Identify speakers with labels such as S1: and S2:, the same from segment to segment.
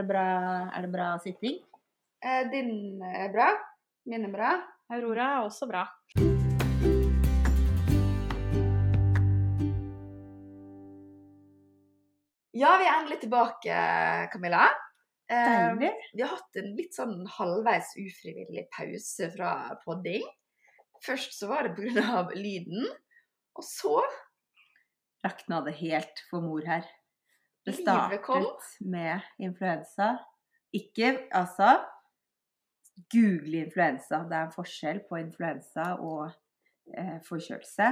S1: Er det bra, er det bra sitting?
S2: Eh, din er bra. Min er bra.
S1: Aurora er også bra.
S2: Ja, vi er endelig tilbake, Camilla. Eh, vi har hatt en litt sånn halvveis ufrivillig pause fra podding. Først så var det pga. lyden, og så
S1: Rakna det helt for mor her. Det startet med influensa. Ikke altså Google influensa. Det er en forskjell på influensa og eh, forkjølelse.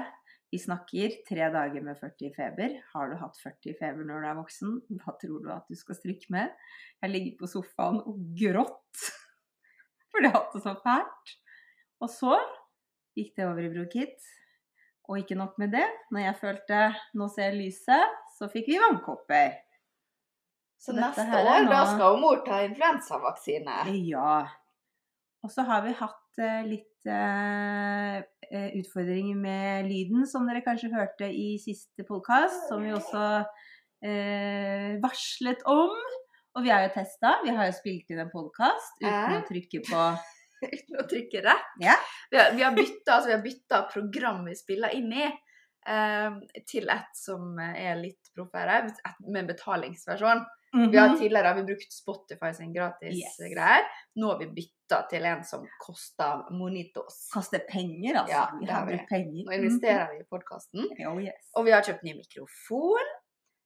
S1: Vi snakker tre dager med 40 feber. Har du hatt 40 feber når du er voksen? Hva tror du at du skal stryke med? Jeg ligger på sofaen og grått fordi jeg har hatt det så fælt. Og så gikk det over i bronkitt. Og ikke nok med det, når jeg følte nå ser jeg lyset, så fikk vi vannkopper.
S2: Så neste år,
S1: nå...
S2: da skal jo mor ta influensavaksine.
S1: Ja. Og så har vi hatt uh, litt eh, utfordringer med lyden, som dere kanskje hørte i siste podkast, som vi også uh, varslet om. Og vi har jo testa. Vi har jo spilt inn en podkast uten
S2: eh?
S1: å trykke på
S2: Uten å trykke rett.
S1: Yeah.
S2: Vi har, vi har bytta altså, vi har bytta program vi spiller inn i, eh, til et som er litt proffere, med betalingsversjon. Vi har
S1: Mhm.
S2: tidligere vi brukt Spotify sin gratis
S1: Yes.
S2: greier. Nå har vi bytta til en som koster monitos.
S1: Kaster penger, altså.
S2: Ja,
S1: vi har brukt penger.
S2: Nå investerer vi i podkasten.
S1: Oh, yes.
S2: Og vi har kjøpt ny mikrofon.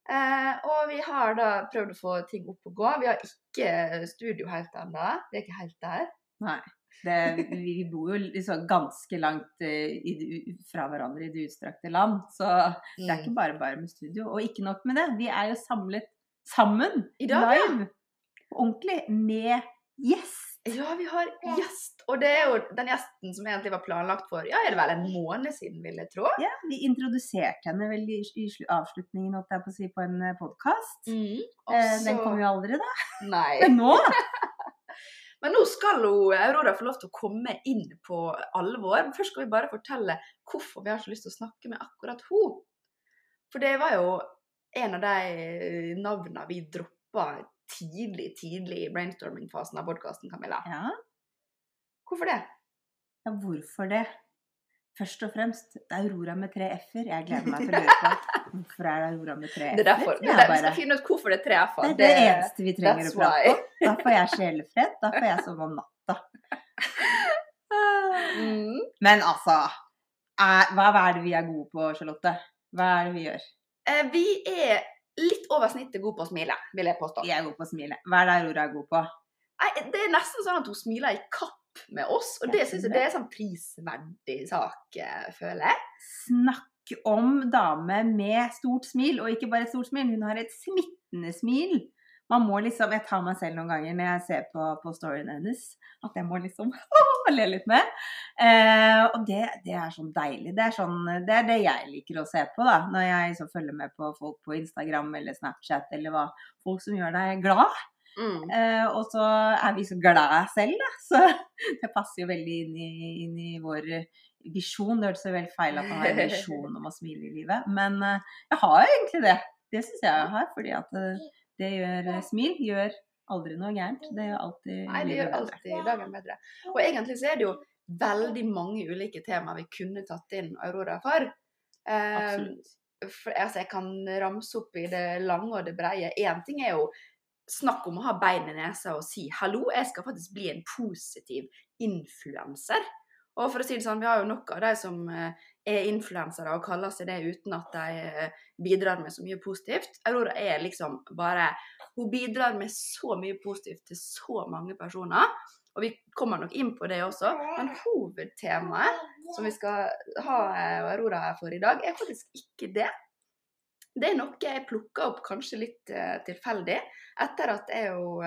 S2: Eh, og vi har da prøvd å få ting opp og gå. Vi har ikke studio helt ennå. Vi er ikke helt der.
S1: Nei. Det, vi bor jo liksom ganske langt eh, i, fra hverandre i det utstrakte land, så det er
S2: Mm.
S1: ikke bare bare med studio. Og ikke nok med det, vi er jo samlet sammen
S2: I dag, ja.
S1: live, ordentlig, med gjest.
S2: Ja, vi har gjest. Og det er jo den gjesten som egentlig var planlagt for ja, er det vel en måned siden, vil jeg tro.
S1: Ja, vi introduserte henne vel i, i avslutningen holdt jeg på, å si, på en podkast.
S2: Og
S1: Eh, den kom jo aldri, da.
S2: Nei.
S1: Men nå
S2: Men nå skal hun, Aurora få lov til å komme inn på alvor. Men først skal vi bare fortelle hvorfor vi har så lyst til å snakke med akkurat hun. For det var jo en av de navnene vi droppa tidlig, tidlig i brainstorming-fasen av podkasten, Camilla.
S1: Ja,
S2: Hvorfor det?
S1: ja, hvorfor det? Først og fremst, det er Aurora med tre f-er. Jeg gleder meg til å lure på hvorfor er det Aurora med tre f-er.
S2: Det er derfor. Det er vi skal finne ut hvorfor det er tre f-er.
S1: er det eneste vi trenger å prate om. Da får jeg sjelefred. Da får jeg sove om natta.
S2: Mm.
S1: Men altså er, hva er det vi er gode på, Charlotte? Hva er det vi gjør?
S2: Eh, Vi er litt over snittet gode på å smile, vil jeg påstå.
S1: Jeg er god på å smile. Hva er det Aurora er god på?
S2: Nei, det er nesten sånn at hun smiler i kapp med oss, og det syns jeg det er sånn prisverdig sak, eh, føler jeg.
S1: Snakk om dame med stort smil, og ikke bare et stort smil, hun har et smittende smil. Man må liksom, Jeg tar meg selv noen ganger når jeg ser på, på storyen hennes, at jeg må liksom le litt med. Eh, og det, det er sånn deilig. Det er, sånn, det er det jeg liker å se på da, når jeg så følger med på folk på Instagram eller Snapchat eller hva. Folk som gjør deg glad.
S2: Mm.
S1: Eh, og så er vi så glad selv, da. Så det passer jo veldig inn i, inn i vår visjon. Det hørtes veldig feil at man har en visjon om å smile i livet, men eh, jeg har jo egentlig det. Det syns jeg jeg har, fordi at eh, det gjør eh, smil gjør aldri noe gærent. Det gjør alltid
S2: Nei, det gjør alltid dagen bedre. Og egentlig så er det jo veldig mange ulike temaer vi kunne tatt inn Aurora for. Eh,
S1: Absolutt.
S2: for altså, jeg kan ramse opp i det lange og det breie. Én ting er jo snakk om å ha bein i nesa og si 'hallo, jeg skal faktisk bli en positiv influenser'. Og for å si det sånn, vi har jo nok av de som eh, er influensere og kaller seg det uten at de eh, bidrar med så mye positivt. Aurora er liksom bare Hun bidrar med så mye positivt til så mange personer. Og vi kommer nok inn på det også. Men hovedtemaet som vi skal ha eh, Aurora for i dag, er faktisk ikke det. Det er noe jeg plukka opp kanskje litt tilfeldig, etter at jeg og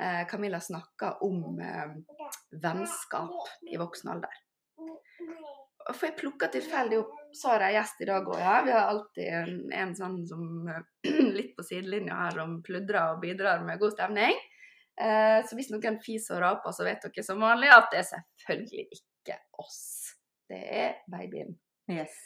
S2: eh, Camilla snakka om eh, vennskap i voksen alder. For jeg plukka tilfeldig opp Sara er gjest i dag òg, ja. Vi har alltid en, en sånn som eh, litt på sidelinja her som pludrer og bidrar med god stemning. Eh, så hvis noen fiser og raper, så vet dere som vanlig at det er selvfølgelig ikke oss. Det er babyen.
S1: Yes.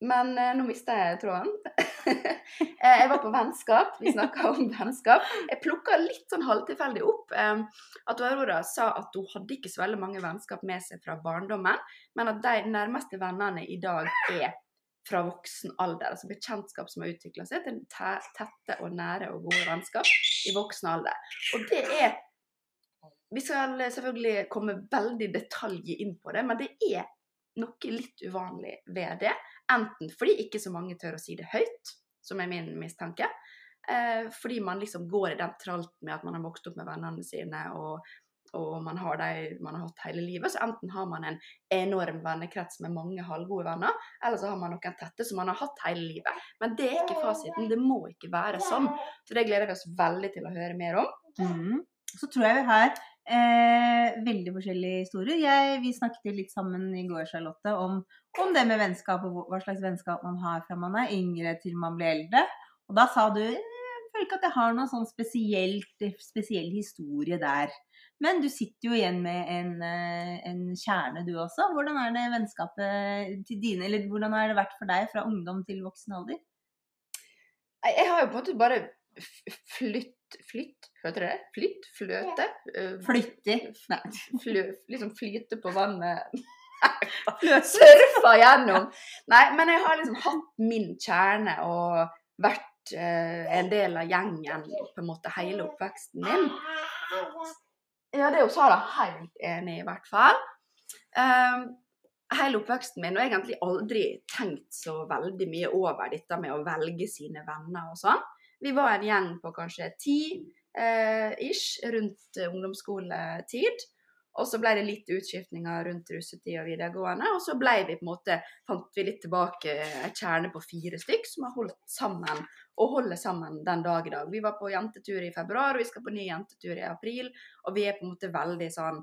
S2: Men eh, nå mista jeg tråden. Eh, jeg var på vennskap. Vi snakka om vennskap. Jeg plukka litt sånn halvtilfeldig opp eh, at Aurora sa at hun hadde ikke så veldig mange vennskap med seg fra barndommen, men at de nærmeste vennene i dag er fra voksen alder. Altså bekjentskap som har utvikla seg til te- tette og nære og gode vennskap i voksen alder. Og det er Vi skal selvfølgelig komme veldig detalj inn på det, men det er noe litt uvanlig ved det. Enten fordi ikke så mange tør å si det høyt, som er min mistanke. Eh, fordi man liksom går i den tralten med at man har vokst opp med vennene sine, og, og man har de man har hatt hele livet. Så enten har man en enorm vennekrets med mange halvgode venner, eller så har man noen tette som man har hatt hele livet. Men det er ikke fasiten. Det må ikke være sånn. Så det gleder vi oss veldig til å høre mer om.
S1: Mm. Så tror jeg vi har eh, veldig forskjellige historier. Jeg, vi snakket litt sammen i går, Charlotte, om, om det med vennskap og hva slags vennskap man har fra man er yngre til man blir eldre. Og da sa du eh, jeg føler ikke at jeg har noen sånn spesiell historie der. Men du sitter jo igjen med en, eh, en kjerne, du også. Hvordan er det vennskapet til dine, eller hvordan har det vært for deg fra ungdom til voksen alder?
S2: Jeg har jo på en måte bare flytt Flytt? Heter det? Flytt? Fløte? Eh,
S1: Flytti. Nei.
S2: Flø, liksom flyte på vannet. Surfa gjennom. Nei, men jeg har liksom hatt min kjerne og vært eh, en del av gjengen på en måte hele oppveksten min. Ja, det er jo Sara helt enig i hvert fall. Um, hele oppveksten min, og egentlig aldri tenkt så veldig mye over dette med å velge sine venner og sånn. Vi var en gjeng på kanskje ti eh, ish rundt eh, ungdomsskoletid. Og så ble det litt utskiftninger rundt russetid og videregående. Og så ble vi på en måte, fant vi litt tilbake en kjerne på fire stykk som har holdt sammen, og holder sammen den dag i dag. Vi var på jentetur i februar, og vi skal på ny jentetur i april. Og vi er på en måte veldig sånn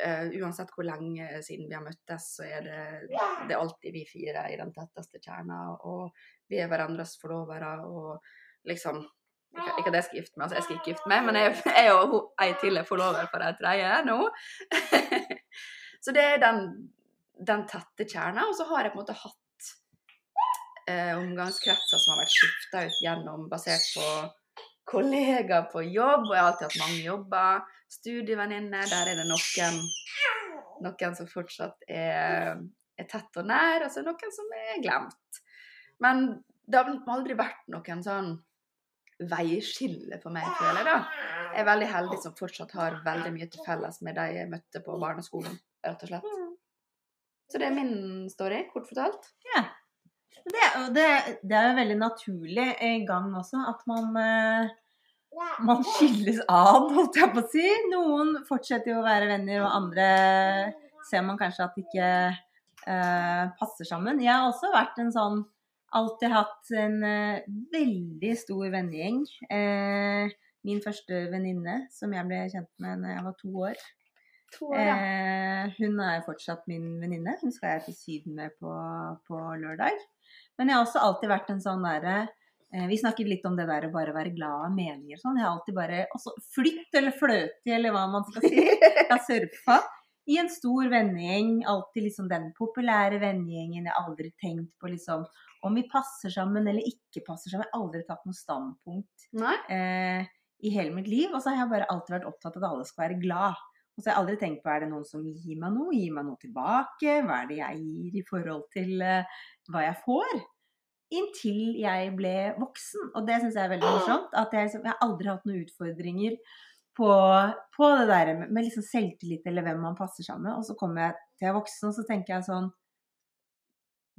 S2: Uh, Uansett hvor lenge siden vi har møttes, så er det, det er alltid vi fire i den tetteste kjerna. Og vi er hverandres forlovere og liksom ikke, ikke at jeg skal gifte meg, altså jeg skal ikke gifte meg, men jeg, jeg og hun, ei til er forlover for ei tredje nå. så det er den, den tette kjerna. Og så har jeg på en måte hatt eh, omgangskretser som har vært skifta ut gjennom, basert på kollegaer på jobb, og jeg har alltid hatt mange jobber. Studievenninner, der er det noen, noen som fortsatt er, er tett og nær, og så noen som er glemt. Men det har aldri vært noen sånn veiskille for meg, føler jeg da. Jeg er veldig heldig som fortsatt har veldig mye til felles med de jeg møtte på barneskolen, rett og slett. Så det er min story, kort fortalt.
S1: Det, og det, det er jo veldig naturlig i gang også at man, eh, man skilles ad, holdt jeg på å si. Noen fortsetter jo å være venner, og andre ser man kanskje at ikke eh, passer sammen. Jeg har også vært en sånn Alltid hatt en uh, veldig stor vennegjeng. Uh, min første venninne, som jeg ble kjent med da jeg var to år.
S2: To år, ja.
S1: Eh, hun er fortsatt min venninne. Hun skal jeg til Syden med på, på lørdag. Men jeg har også alltid vært en sånn derre eh, Vi snakket litt om det der å bare være glad av meninger og sånn. Jeg har alltid bare også Flytt eller fløte eller hva man skal si. Jeg har surfa i en stor vennegjeng. Alltid liksom den populære vennegjengen. Jeg har aldri tenkt på liksom om vi passer sammen eller ikke passer sammen. Jeg har aldri tatt noe standpunkt eh, i hele mitt liv. Og så har jeg bare alltid vært opptatt av at alle skal være glad. Og så har jeg aldri tenkt på er det noen som gir meg noe, gir meg noe tilbake? Hva er det jeg gir i forhold til eh, hva jeg får? Inntil jeg ble voksen. Og det syns jeg er veldig morsomt. At jeg, liksom, jeg har aldri hatt noen utfordringer på, på det der med, med liksom selvtillit eller hvem man passer sammen med. Og så kommer jeg til jeg er voksen, og så tenker jeg sånn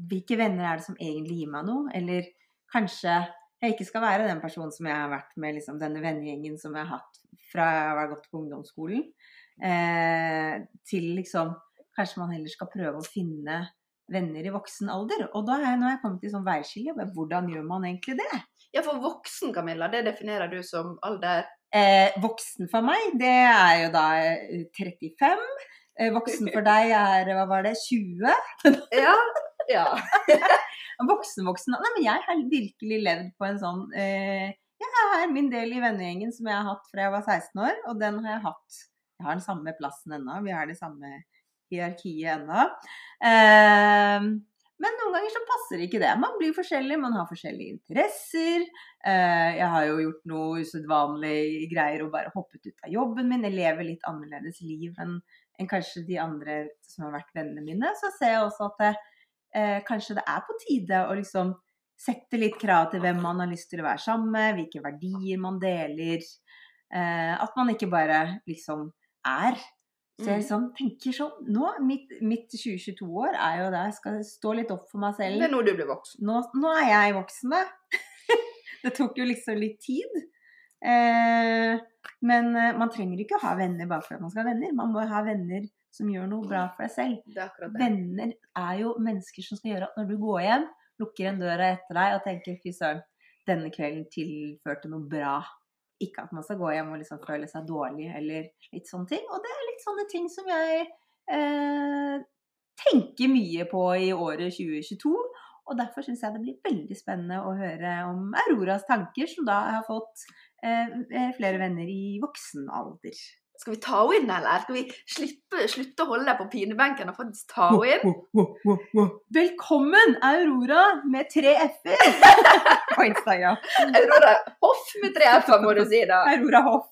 S1: Hvilke venner er det som egentlig gir meg noe? Eller kanskje jeg ikke skal være den personen som jeg har vært med liksom, denne vennegjengen som jeg har hatt fra jeg var gått på ungdomsskolen, eh, til liksom Kanskje man heller skal prøve å finne venner i voksen alder. Og da er jeg, når har jeg kommet til sånn veiskille. Hvordan gjør man egentlig det?
S2: Ja, for voksen, Camilla, det definerer du som alder
S1: Eh, voksen for meg, det er jo da eh, 35. Eh, voksen for deg er, hva var det, 20?
S2: Ja. Ja.
S1: Voksen, voksen. Nei, men jeg har virkelig levd på en sånn eh, Jeg har min del i vennegjengen som jeg har hatt fra jeg var 16 år, og den har jeg hatt. Jeg har den samme plassen ennå. Vi har det samme hierarkiet ennå. Eh, Men noen ganger så passer ikke det. Man blir forskjellig, man har forskjellige interesser. Eh, jeg har jo gjort noe usedvanlig greier og bare hoppet ut av jobben min. Jeg lever litt annerledes liv enn enn kanskje de andre som har vært vennene mine. Så ser jeg også at eh, kanskje det er på tide å liksom sette litt krav til hvem man har lyst til å være sammen med, hvilke verdier man deler. Eh, at man ikke bare liksom er. Så jeg
S2: Mm.
S1: liksom tenker sånn Nå, mitt, mitt 2022-år er jo det jeg skal stå litt opp for meg selv.
S2: Det er nå du blir voksen.
S1: Nå, nå er jeg voksen, da. det tok jo liksom litt tid. Eh, men eh, man trenger ikke å ha venner bare for at man skal ha venner. Man må ha venner som gjør noe bra for deg selv.
S2: Er.
S1: Venner er jo mennesker som skal gjøre at når du går hjem, lukker en døra etter deg og tenker fy søren, denne kvelden tilførte noe bra. Ikke at man skal gå hjem og liksom føle seg dårlig eller litt sånne ting. Og det er litt sånne ting som jeg eh, tenker mye på i året 2022. Og derfor syns jeg det blir veldig spennende å høre om Auroras tanker, som da har fått eh, flere venner i voksen alder.
S2: Skal vi ta henne inn, eller? Skal vi slippe, slutte å holde deg på pinebenken og faktisk ta henne inn?
S1: Velkommen, Aurora, med tre f-er på Instagram.
S2: Aurora Hoff med tre f-er, må du si da.
S1: Aurora Hoff.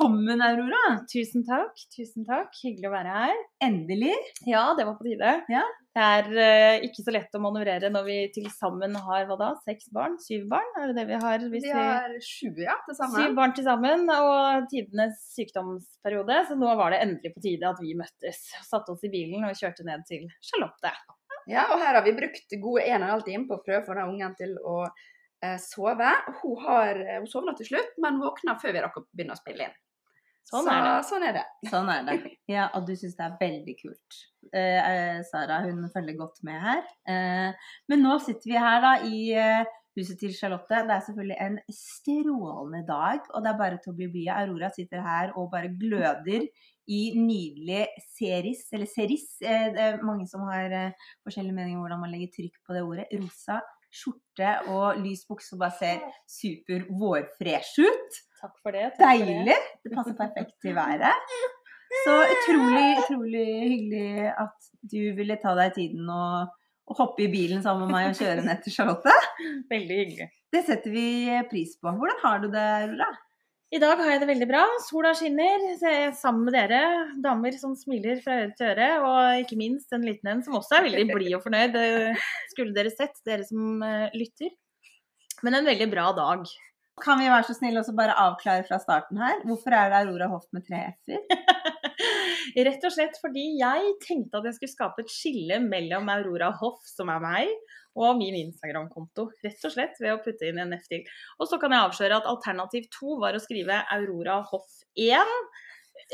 S1: Velkommen, Aurora.
S3: Tusen takk. tusen takk. Hyggelig å være her.
S1: Endelig.
S3: Ja, det var på tide.
S1: Ja.
S3: Det er uh, ikke så lett å manøvrere når vi til sammen har hva da, seks barn? Syv barn? Er det det vi har?
S2: Vi har sju, ja, til
S3: Syv barn til sammen, og tidenes sykdomsperiode. Så nå var det endelig på tide at vi møttes. Satte oss i bilen og kjørte ned til Charlotte.
S2: Ja, og her har vi brukt gode en og en halv time på å prøve å få den ungen til å eh, sove. Hun, har, hun sovna til slutt, men våkna før vi rakk å begynne å spille inn.
S3: Sånn
S2: Så,
S3: er det.
S2: Sånn er det.
S1: Sånn er det. Ja, og du syns det er veldig kult. Eh, eh, Sara hun følger godt med her. Eh, men nå sitter vi her da i eh, huset til Charlotte. Det er selvfølgelig en strålende dag, og det er bare til å bli blid. Aurora sitter her og bare gløder i nydelig seris, eller seris. Eh, det er mange som har forskjellige meninger om hvordan man legger trykk på det ordet. Rosa skjorte og lys bukse og bare ser super vårfresh ut.
S3: Takk for det. Takk for det.
S1: Det passer perfekt til været. Så utrolig, utrolig hyggelig at du ville ta deg tiden og, og hoppe i bilen sammen med meg og kjøre ned til Charlotte.
S3: Veldig hyggelig.
S1: Det setter vi pris på. Hvordan har du det, Aurora?
S3: I dag har jeg det veldig bra. Sola skinner. Jeg er sammen med dere. Damer som smiler fra øre til øre. Og ikke minst en liten en som også er veldig blid og fornøyd. Det skulle dere sett, dere som eh, lytter. Men en veldig bra dag.
S1: Kan vi være så snille og bare avklare fra starten her? Hvorfor er det Aurora Hoff med tre f-er?
S3: Rett og slett fordi jeg tenkte at jeg skulle skape et skille mellom Aurora Hoff, som er meg, og min Instagram-konto. Rett og slett ved å putte inn en F til. Og så kan jeg avsløre at alternativ to var å skrive Aurora Hoff 1.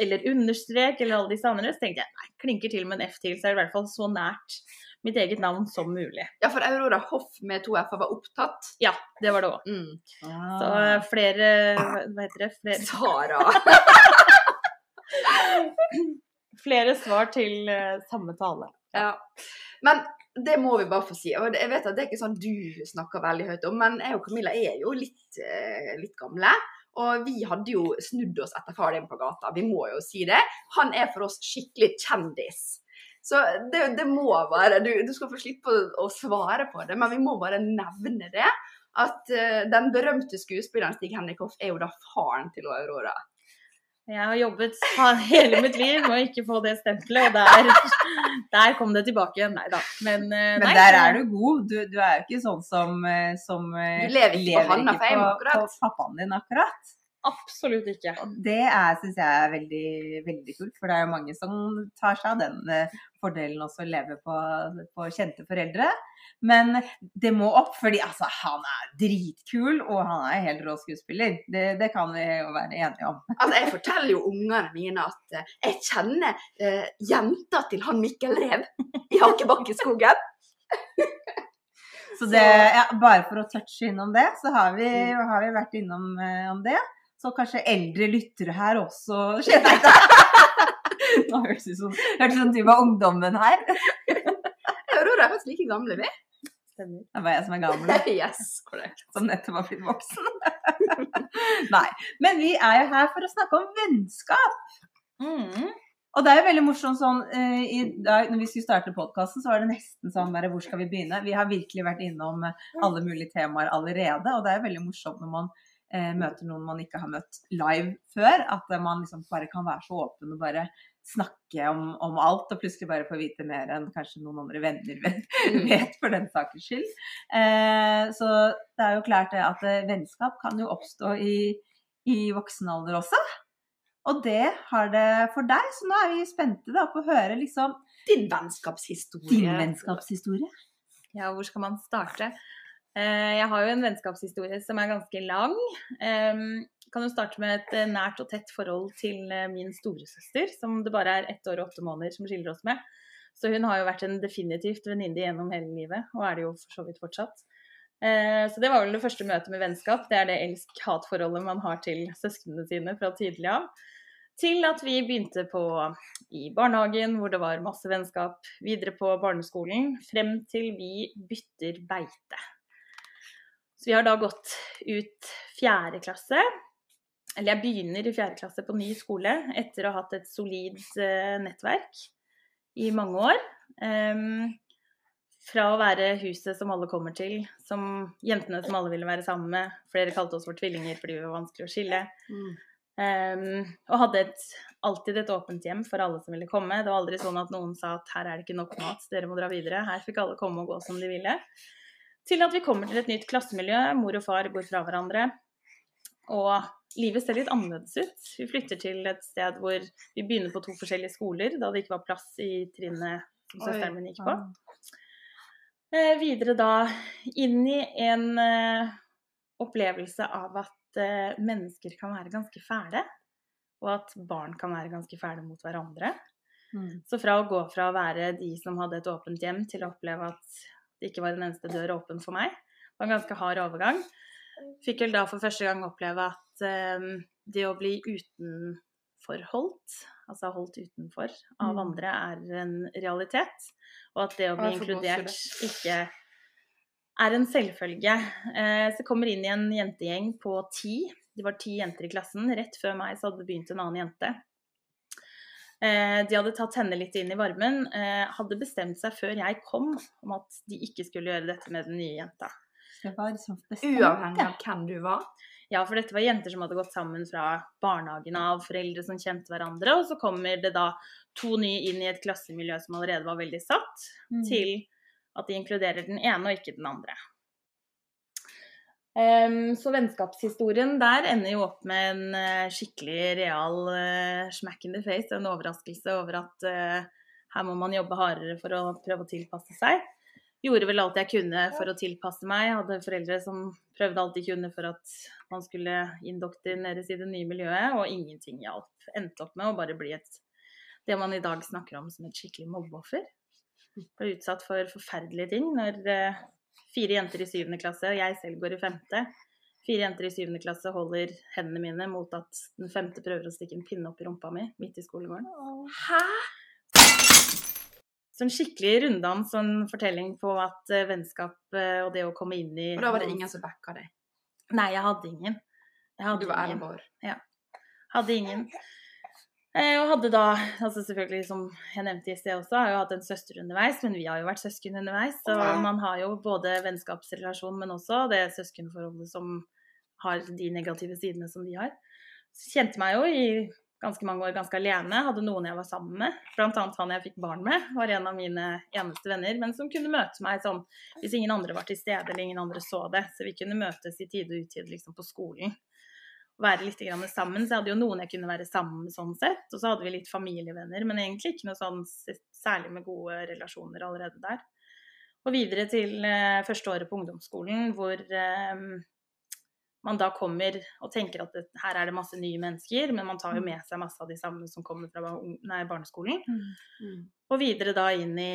S3: Eller understrek, eller alle disse andre. Så tenkte jeg nei, klinker til med en F til, så er det i hvert fall så nært mitt eget navn som mulig.
S2: Ja, for Aurora Hoff med to f-er var opptatt.
S3: Ja, det var det òg.
S2: Mm.
S3: Så eh, flere Hva heter det? Flere,
S2: Sara.
S3: flere svar til uh, samme tale.
S2: Ja. Men det må vi bare få si. Og jeg vet at det er ikke sånn du snakker veldig høyt om, men jeg og Camilla er jo litt, eh, litt gamle. Og vi hadde jo snudd oss etter far din på gata, vi må jo si det. Han er for oss skikkelig kjendis. Så det, det må være du, du skal få slippe å, svare på det, men vi må bare nevne det. At eh, den berømte skuespilleren Stig Henrik Hoff er jo da faren til Aurora.
S3: Jeg har jobbet hele mitt liv med å ikke få det stempelet, og der, der kom det tilbake igjen. Nei da. Men, eh,
S1: Men
S3: nei,
S1: der er du god. Du, du er jo ikke sånn som, eh, som eh,
S2: Du lever ikke på Hanna
S1: ikke på- på pappaen din, akkurat.
S3: Absolutt ikke.
S1: Og det syns jeg er veldig, veldig kult, for det er jo mange som tar seg av den eh, fordelen også å leve på, på kjente foreldre. Men det må opp, fordi altså, han er dritkul, og han er helt rå skuespiller. Det, det kan vi jo være enige om.
S2: Altså, jeg forteller jo ungene mine at eh, jeg kjenner eh, jenta til han Mikkel Rev i Hakebakkeskogen.
S1: Så det, ja, bare for å touche innom det, så har vi, har vi vært innom om det. Så kanskje eldre lyttere her også kjenner Nå hørtes det ut som, hørtes ut du var ungdommen her.
S2: Aurora er faktisk like gamle, vi.
S3: Stemmer.
S1: Det var jeg som er gammel.
S2: Yes, korrekt.
S1: som nettopp har blitt voksen. Nei. Men vi er jo her for å snakke om vennskap.
S3: Mm.
S1: Og det er jo veldig morsomt sånn eh, i dag, Når vi skulle starte podkasten, så var det nesten sånn bare Hvor skal vi begynne? Vi har virkelig vært innom eh, alle mulige temaer allerede. Og det er jo veldig morsomt når man møter noen man ikke har møtt live før. At eh, man liksom bare kan være så åpen og bare snakke om, om alt. Og plutselig bare få vite mer enn kanskje noen andre venner vet, vet for den saks skyld. Eh, så det er jo klart det at eh, vennskap kan jo oppstå i, i voksen alder også. Og det har det for deg, så nå er vi spente da på å høre liksom
S2: Din vennskapshistorie.
S1: din vennskapshistorie.
S3: Ja, hvor skal man starte? Eh, Jeg har jo en vennskapshistorie som er ganske lang. Em, Kan jo starte med et eh, nært og tett forhold til eh, min storesøster, som det bare er ett år og åtte måneder som skiller oss med. Så hun har jo vært en definitivt venninne gjennom hele livet, og er det jo for så vidt fortsatt. Så det var vel det første møtet med vennskap. Det er det elsk-hat-forholdet man har til søsknene sine fra tidlig av. Til at vi begynte på i barnehagen, hvor det var masse vennskap. Videre på barneskolen, frem til vi bytter beite. Så vi har da gått ut fjerde klasse. Eller jeg begynner i fjerde klasse på ny skole etter å ha hatt et solid eh, nettverk i mange år. Em, fra å være huset som alle kommer til, som jentene som alle ville være sammen med. Flere kalte oss for tvillinger fordi vi var vanskelig å skille.
S2: Mm.
S3: Em, og hadde et, alltid et åpent hjem for alle som ville komme. Det var aldri sånn at noen sa at her er det ikke nok mat, dere må dra videre. Her fikk alle komme og gå som de ville. Til at vi kommer til et nytt klassemiljø. Mor og far går fra hverandre. Og livet ser litt annerledes ut. Vi flytter til et sted hvor vi begynner på to forskjellige skoler, da det ikke var plass i trinnet som søsteren min gikk på. Eh, videre da inn i en eh, opplevelse av at eh, mennesker kan være ganske fæle, og at barn kan være ganske fæle mot hverandre.
S1: Mm.
S3: Så fra å gå fra å være de som hadde et åpent hjem, til å oppleve at det ikke var en eneste dør åpen for meg, Det var en ganske hard overgang. Fikk vel da for første gang oppleve at eh, det å bli utenforholdt, altså holdt utenfor av
S1: Mm.
S3: andre, er en realitet. Og at det å bli inkludert ikke er en selvfølge. Eh, så kommer inn i en jentegjeng på ti. Det var ti jenter i klassen. Rett før meg så hadde det begynt en annen jente. Eh, de hadde tatt henne litt inn i varmen. Eh, hadde bestemt seg før jeg kom om at de ikke skulle gjøre dette med den nye jenta.
S1: Liksom
S2: Uavhengig av hvem du var.
S3: Ja, for dette var jenter som hadde gått sammen fra barnehagen av, foreldre som kjente hverandre. Og så kommer det da to nye inn i et klassemiljø som allerede var veldig satt,
S1: Mm.
S3: til at de inkluderer den ene og ikke den andre. Em, så vennskapshistorien der ender jo opp med en eh, skikkelig real eh, smack in the face, en overraskelse over at eh, her må man jobbe hardere for å prøve å tilpasse seg. Gjorde vel alt jeg kunne for å tilpasse meg. Hadde foreldre som prøvde alt de kunne for at man skulle indoktrineres i det nye miljøet, og ingenting hjalp. Endte opp med å bare bli et det man i dag snakker om som et skikkelig mobbeoffer. Ble utsatt for forferdelige ting når fire jenter i syvende klasse, og jeg selv går i femte, fire jenter i syvende klasse holder hendene mine mot at den femte prøver å stikke en pinne opp i rumpa mi midt i skolegården.
S2: Hæ?
S3: Så en skikkelig runddans en fortelling på at eh, vennskap eh, og det å komme inn i
S2: Og da var det ingen som backa deg.
S3: Nei, jeg hadde ingen. Jeg hadde
S2: Du var
S3: ærlig
S2: elleve år.
S3: Hadde ingen. Eh, og hadde da, altså selvfølgelig som jeg nevnte i sted også, har jo hatt en søster underveis, men vi har jo vært søsken underveis. Så
S2: Ja.
S3: man har jo både vennskapsrelasjon, men også det søskenforholdet som har de negative sidene som de har. Så kjente meg jo i ganske mange år ganske alene. Hadde noen jeg var sammen med. Blant annet han jeg fikk barn med, var en av mine eneste venner. Men som kunne møte meg sånn hvis ingen andre var til stede eller ingen andre så det. Så vi kunne møtes i tide og utide liksom på skolen være litt grann sammen. Så jeg hadde jo noen jeg kunne være sammen med sånn sett. Og så hadde vi litt familievenner, men egentlig ikke noe sånn særlig med gode relasjoner allerede der. Og videre til eh, første året på ungdomsskolen, hvor eh, man da kommer og tenker at det, her er det masse nye mennesker, men man tar jo med seg masse av de samme som kommer fra nei, barneskolen.
S2: Mm.
S3: Og videre da inn i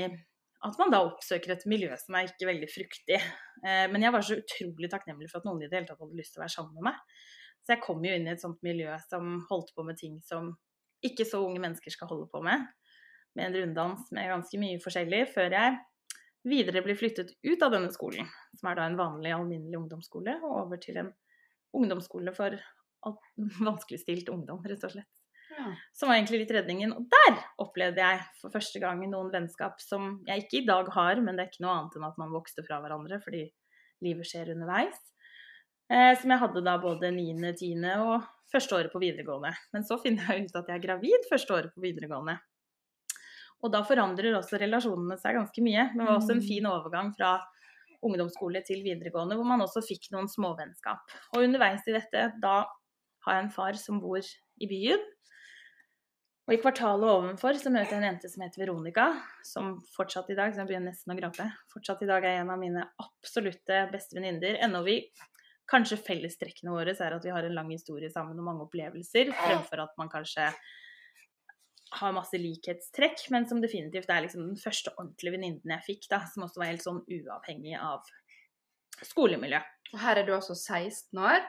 S3: at man da oppsøker et miljø som er ikke veldig fruktig. Eh, men jeg var så utrolig takknemlig for at noen i det hele tatt hadde lyst til å være sammen med meg. Så jeg kom jo inn i et sånt miljø som holdt på med ting som ikke så unge mennesker skal holde på med. Med en runddans med ganske mye forskjellig, før jeg videre blir flyttet ut av denne skolen, som er da en vanlig, alminnelig ungdomsskole, og over til en ungdomsskole for vanskeligstilt ungdom, rett og slett.
S2: Ja.
S3: som var egentlig litt redningen. Og der opplevde jeg for første gang noen vennskap som jeg ikke i dag har, men det er ikke noe annet enn at man vokste fra hverandre fordi livet skjer underveis. Eh, som jeg hadde da både 9., 10. og første året på videregående. Men så finner jeg ut at jeg er gravid første året på videregående. Og da forandrer også relasjonene seg ganske mye. Men det var også en
S1: Mm.
S3: fin overgang fra ungdomsskole til videregående, hvor man også fikk noen småvennskap. Og underveis i dette, da har jeg en far som bor i byen. Og i kvartalet ovenfor så møter jeg en jente som heter Veronica, som fortsatt i dag, så jeg begynner nesten å gråte, fortsatt i dag er en av mine absolutte beste venninner. Ennå vi Kanskje fellestrekkene våre er at vi har en lang historie sammen og mange opplevelser, fremfor at man kanskje har masse likhetstrekk, men som definitivt er liksom den første ordentlige venninnen jeg fikk, da, som også var helt sånn uavhengig av skolemiljø.
S2: Og her er du altså 16 år.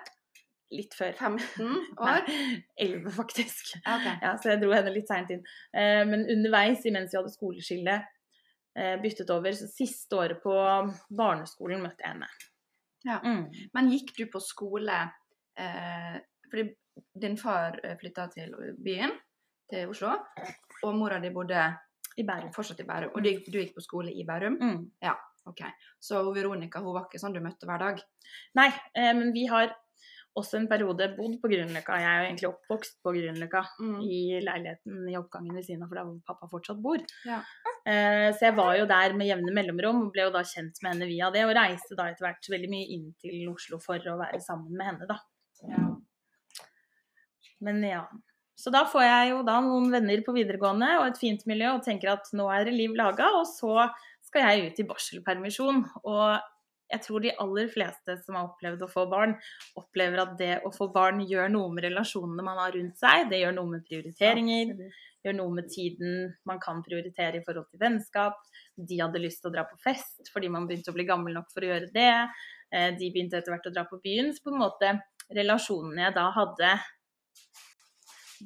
S3: Litt før.
S2: 15 år.
S3: Nei, 11 faktisk.
S2: Okay.
S3: Ja, så jeg dro henne litt seint inn. Eh, men underveis, imens vi hadde skoleskille, eh, byttet over, så siste året på barneskolen møtte jeg henne.
S2: Ja.
S3: Mm.
S2: Men gikk du på skole eh, Fordi din far flytta til byen, til Oslo, og mora di bodde
S3: I Bærum.
S2: fortsatt i Bærum. Og du, du gikk på skole i Bærum?
S3: Mm.
S2: Ok. Så Veronica hun var ikke sånn du møtte hver dag?
S3: Nei, eh, men vi har også en periode bodd på Grünerløkka. Jeg er jo egentlig oppvokst på Grünerløkka.
S2: Mm.
S3: i leiligheten i oppgangen ved siden av, for der hvor pappa fortsatt bor.
S2: Ja.
S3: Eh, så jeg var jo der med jevne mellomrom ble jo da kjent med henne via det, og reiste da etter hvert veldig mye inn til Oslo for å være sammen med henne, da.
S2: Ja.
S3: Men ja. Så da får jeg jo da noen venner på videregående og et fint miljø og tenker at nå er det liv laga, og så skal jeg ut i barselpermisjon. Og jeg tror de aller fleste som har opplevd å få barn, opplever at det å få barn gjør noe med relasjonene man har rundt seg. Det gjør noe med prioriteringer. gjør noe med tiden man kan prioritere i forhold til vennskap. De hadde lyst til å dra på fest fordi man begynte å bli gammel nok for å gjøre det. Eh, De begynte etter hvert å dra på byen. Så på en måte relasjonene jeg da hadde,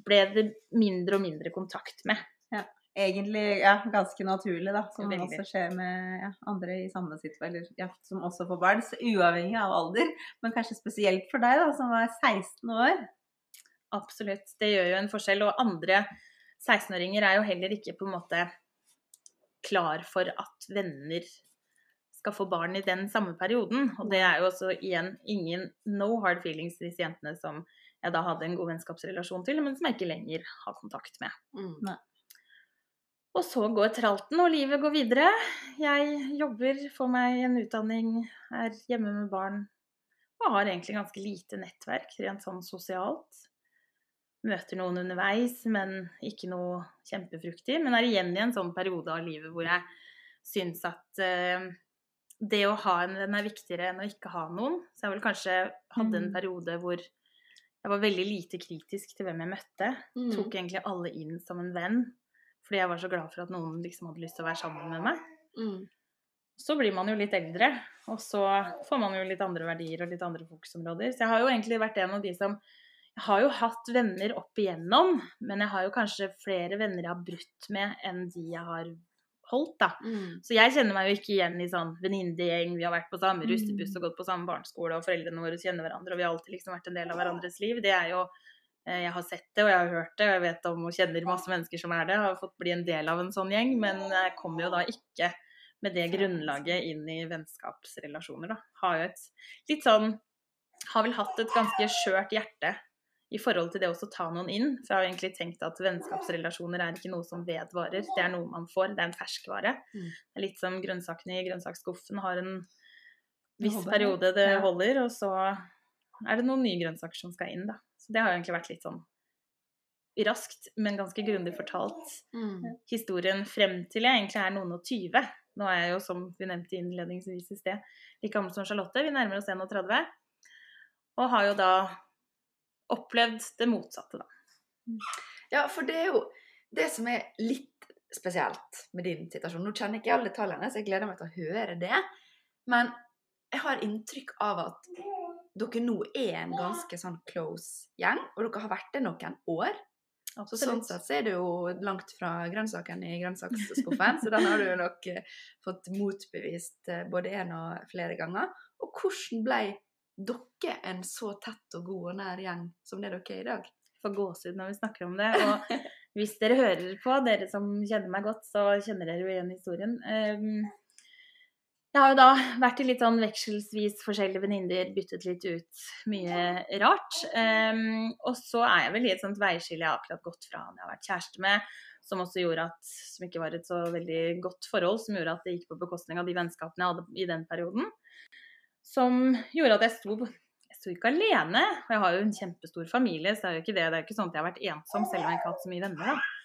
S3: ble det mindre og mindre kontakt med.
S1: Egentlig ja, ganske naturlig, da. Som
S3: Veldig.
S1: også skjer med ja, andre i samme situasjon, eller ja, som også får barn. Så uavhengig av alder, men kanskje spesielt for deg, da, som var 16 år.
S3: Absolutt. Det gjør jo en forskjell. Og andre 16-åringer er jo heller ikke på en måte klar for at venner skal få barn i den samme perioden. Og det er jo også igjen ingen no hard feelings disse jentene som jeg da hadde en god vennskapsrelasjon til, men som jeg ikke lenger har kontakt med.
S2: Mm.
S3: Og så går tralten, og livet går videre. Jeg jobber, får meg en utdanning, er hjemme med barn. Og har egentlig ganske lite nettverk, rent sånn sosialt. Møter noen underveis, men ikke noe kjempefruktig. Men er igjen i en sånn periode av livet hvor jeg syns at uh, det å ha en venn er viktigere enn å ikke ha noen. Så jeg vel kanskje hadde en
S1: Mm.
S3: periode hvor jeg var veldig lite kritisk til hvem jeg møtte.
S2: Mm.
S3: Tok egentlig alle inn som en venn. Fordi jeg var så glad for at noen liksom hadde lyst til å være sammen med meg.
S2: Mm.
S3: Så blir man jo litt eldre, og så får man jo litt andre verdier og litt andre fokusområder. Så jeg har jo egentlig vært en av de som Jeg har jo hatt venner opp igjennom, men jeg har jo kanskje flere venner jeg har brutt med enn de jeg har holdt, da.
S2: Mm.
S3: Så jeg kjenner meg jo ikke igjen i sånn venninnegjeng, vi har vært på samme
S1: Mm.
S3: russebuss og gått på samme barneskole, og foreldrene våre kjenner hverandre, og vi har alltid liksom vært en del av hverandres liv. Det er jo Jeg har sett det, og jeg har hørt det, og jeg vet om og kjenner masse mennesker som er det. Har fått bli en del av en sånn gjeng, men jeg kommer jo da ikke med det grunnlaget inn i vennskapsrelasjoner, da. Har jo et litt sånn Har vel hatt et ganske skjørt hjerte i forhold til det å ta noen inn. For jeg har egentlig tenkt at vennskapsrelasjoner er ikke noe som vedvarer. Det er noe man får. Det er en ferskvare.
S2: Mm.
S3: Det er litt som grønnsakene i grønnsaksskuffen har en viss periode det holder, og så er det noen nye grønnsaker som skal inn, da. Så det har egentlig vært litt sånn raskt, men ganske grundig fortalt
S2: Mm.
S3: historien frem til jeg egentlig er noen og tyve. Nå er jeg jo, som vi nevnte innledningsvis i sted, like gammel som Charlotte. Vi nærmer oss 31. Og har jo da opplevd det motsatte, da.
S2: Ja, for det er jo det som er litt spesielt med din situasjon. Nå kjenner ikke alle tallene, så jeg gleder meg til å høre det. Men jeg har inntrykk av at dere nå er en ganske sånn close gjeng, og dere har vært det noen år. Så sånn sett så er det jo langt fra grønnsaken i grønnsaksskuffen, så den har du nok eh, fått motbevist eh, både én og flere ganger. Og hvordan ble dere en så tett og god og nær gjeng som det dere er i dag?
S3: får gåsehud når vi snakker om det. Og hvis dere hører på, dere som kjenner meg godt, så kjenner dere jo igjen historien. Um, jeg har jo da vært i litt sånn vekselsvis forskjellige venninner, byttet litt ut mye rart. Um, og så er jeg vel i et sånt veiskille jeg har akkurat gått fra han jeg har vært kjæreste med, som også gjorde at, som ikke var et så veldig godt forhold, som gjorde at det gikk på bekostning av de vennskapene jeg hadde i den perioden. Som gjorde at jeg sto, jeg sto ikke alene. Og jeg har jo en kjempestor familie, så det er jo ikke det. Det er jo ikke sånn at jeg har vært ensom, selv om jeg ikke har hatt så mye venner. da.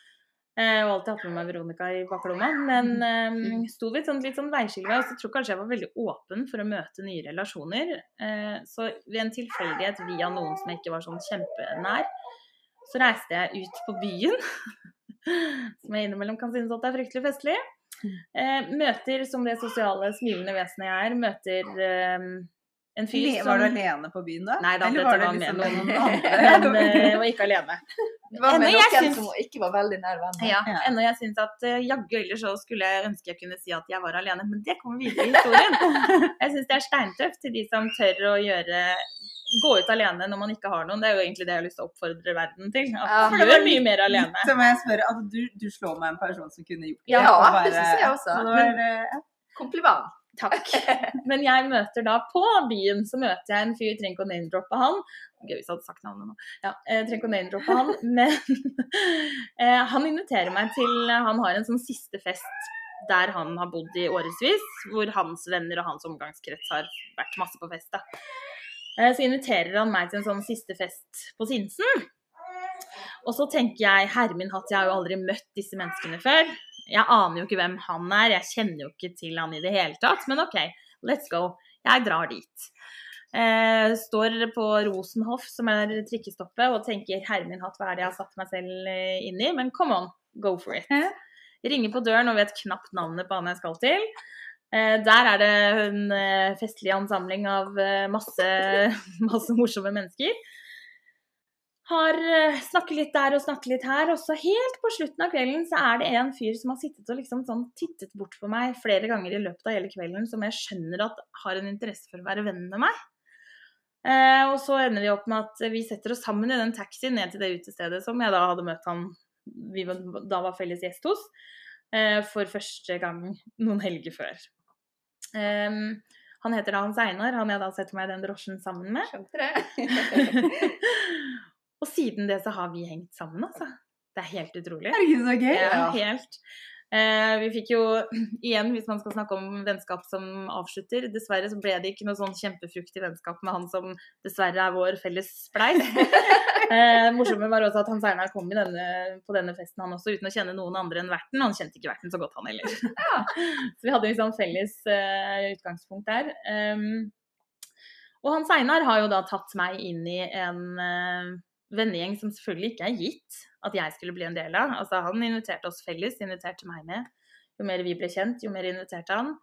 S3: Eh, og alltid hatt med meg Veronica i baklomma. Men eh, sto ved et sånt, litt sånn veiskille. Og så tror kanskje jeg var veldig åpen for å møte nye relasjoner. Eh, så ved en tilfeldighet via noen som jeg ikke var sånn kjempenær, så reiste jeg ut på byen. som jeg innimellom kan synes at det er fryktelig festlig. Eh, møter som det sosiale, smilende vesenet jeg er, møter eh, en fyr som
S1: Var du alene på byen da?
S3: Nei da, dette
S1: det
S3: var med
S1: liksom
S3: noen.
S1: andre?
S3: Men jeg var ikke alene.
S2: Det var med noen
S3: syns-
S2: som ikke var veldig nær venner.
S3: Ja,
S1: Ja.
S3: Ennå jeg syns at uh, jaggu ellers så skulle jeg ønske jeg kunne si at jeg var alene, men det kommer videre i historien. Jeg syns det er steintøft til de som tør å gjøre gå ut alene når man ikke har noen. Det er jo egentlig det jeg har lyst til å oppfordre verden til.
S2: Ja,
S3: At
S2: for det
S3: var mye mer alene.
S1: Så må jeg spørre, altså, du, du slår meg en person som kunne gjort det.
S2: Ja,
S1: og
S2: det synes jeg også.
S1: Var, eh,
S2: Kompliment.
S3: Takk. Men jeg møter da på byen, så møter jeg en fyr, trenger ikke å name-droppe han. Gøy hvis jeg hadde sagt navnet nå. Ja, jeg trenger ikke å name-droppe han, men eh, han inviterer meg til Han har en sånn siste fest der han har bodd i årevis, hvor hans venner og hans omgangskrets har vært masse på fest. da. Eh, Så inviterer han meg til en sånn siste fest på Sinsen. Og så tenker jeg, herre min hatt, jeg har jo aldri møtt disse menneskene før. Jeg aner jo ikke hvem han er, jeg kjenner jo ikke til han i det hele tatt. Men OK, let's go. Jeg drar dit. Eh, står på Rosenhoff, som er trikkestoppet, og tenker herre min hatt, hva er det jeg har satt meg selv eh, inn i? Men come on, go for it. Ringer på døren og vet knapt navnet på han jeg skal til. Eh, der er det en eh, festlig ansamling av eh, masse, masse morsomme mennesker. Har eh, snakker litt der og snakker litt her, og så helt på slutten av kvelden så er det en fyr som har sittet og liksom sånn tittet bort på meg flere ganger i løpet av hele kvelden, som jeg skjønner at har en interesse for å være venn med meg. Eh, og så ender vi opp med at vi setter oss sammen i den taxien ned til det utestedet som jeg da hadde møtt han vi da var felles gjest hos, eh, for første gang noen helger før. Han heter da Hans Einar, han jeg da setter meg i den drosjen sammen med.
S2: Skjønte det?
S3: og siden det så har vi hengt sammen, altså. Det er helt utrolig.
S1: Herregud, så gøy.
S2: Ja.
S3: helt. Eh, vi fikk jo, igjen hvis man skal snakke om vennskap som avslutter, dessverre så ble det ikke noe sånn kjempefruktig vennskap med han som dessverre er vår felles spleis. Eh, morsomme var også at Hans Einar kom i denne, på denne festen han også uten å kjenne noen andre enn verten. Han kjente ikke verten så godt han heller. så vi hadde liksom felles eh, utgangspunkt der. Um, og Hans Einar har jo da tatt meg inn i en eh, vennegjeng som selvfølgelig ikke er gitt at jeg skulle bli en del av. Altså Han inviterte oss felles, inviterte meg med. Jo mer vi ble kjent, jo mer inviterte han.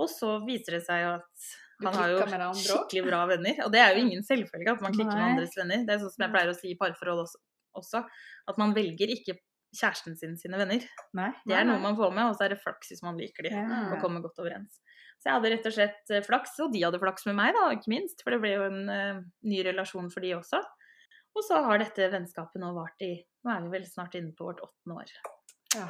S3: Og så viser det seg jo at han har jo skikkelig bra venner. Og det er jo ingen selvfølge at man klikker med andres venner. Det er sånn som jeg pleier å si i parforhold også, også. At man velger ikke kjæresten sin sine venner.
S1: Nei.
S3: Det er noe man får med, og så er det flaks hvis man liker de
S1: Ja.
S3: og kommer godt overens. Så jeg hadde rett og slett eh, flaks, og de hadde flaks med meg, da, ikke minst. For det ble jo en uh, ny relasjon for de også. Og så har dette vennskapet nå vart i Nå er vi vel snart inne på vårt åttende år.
S1: Ja,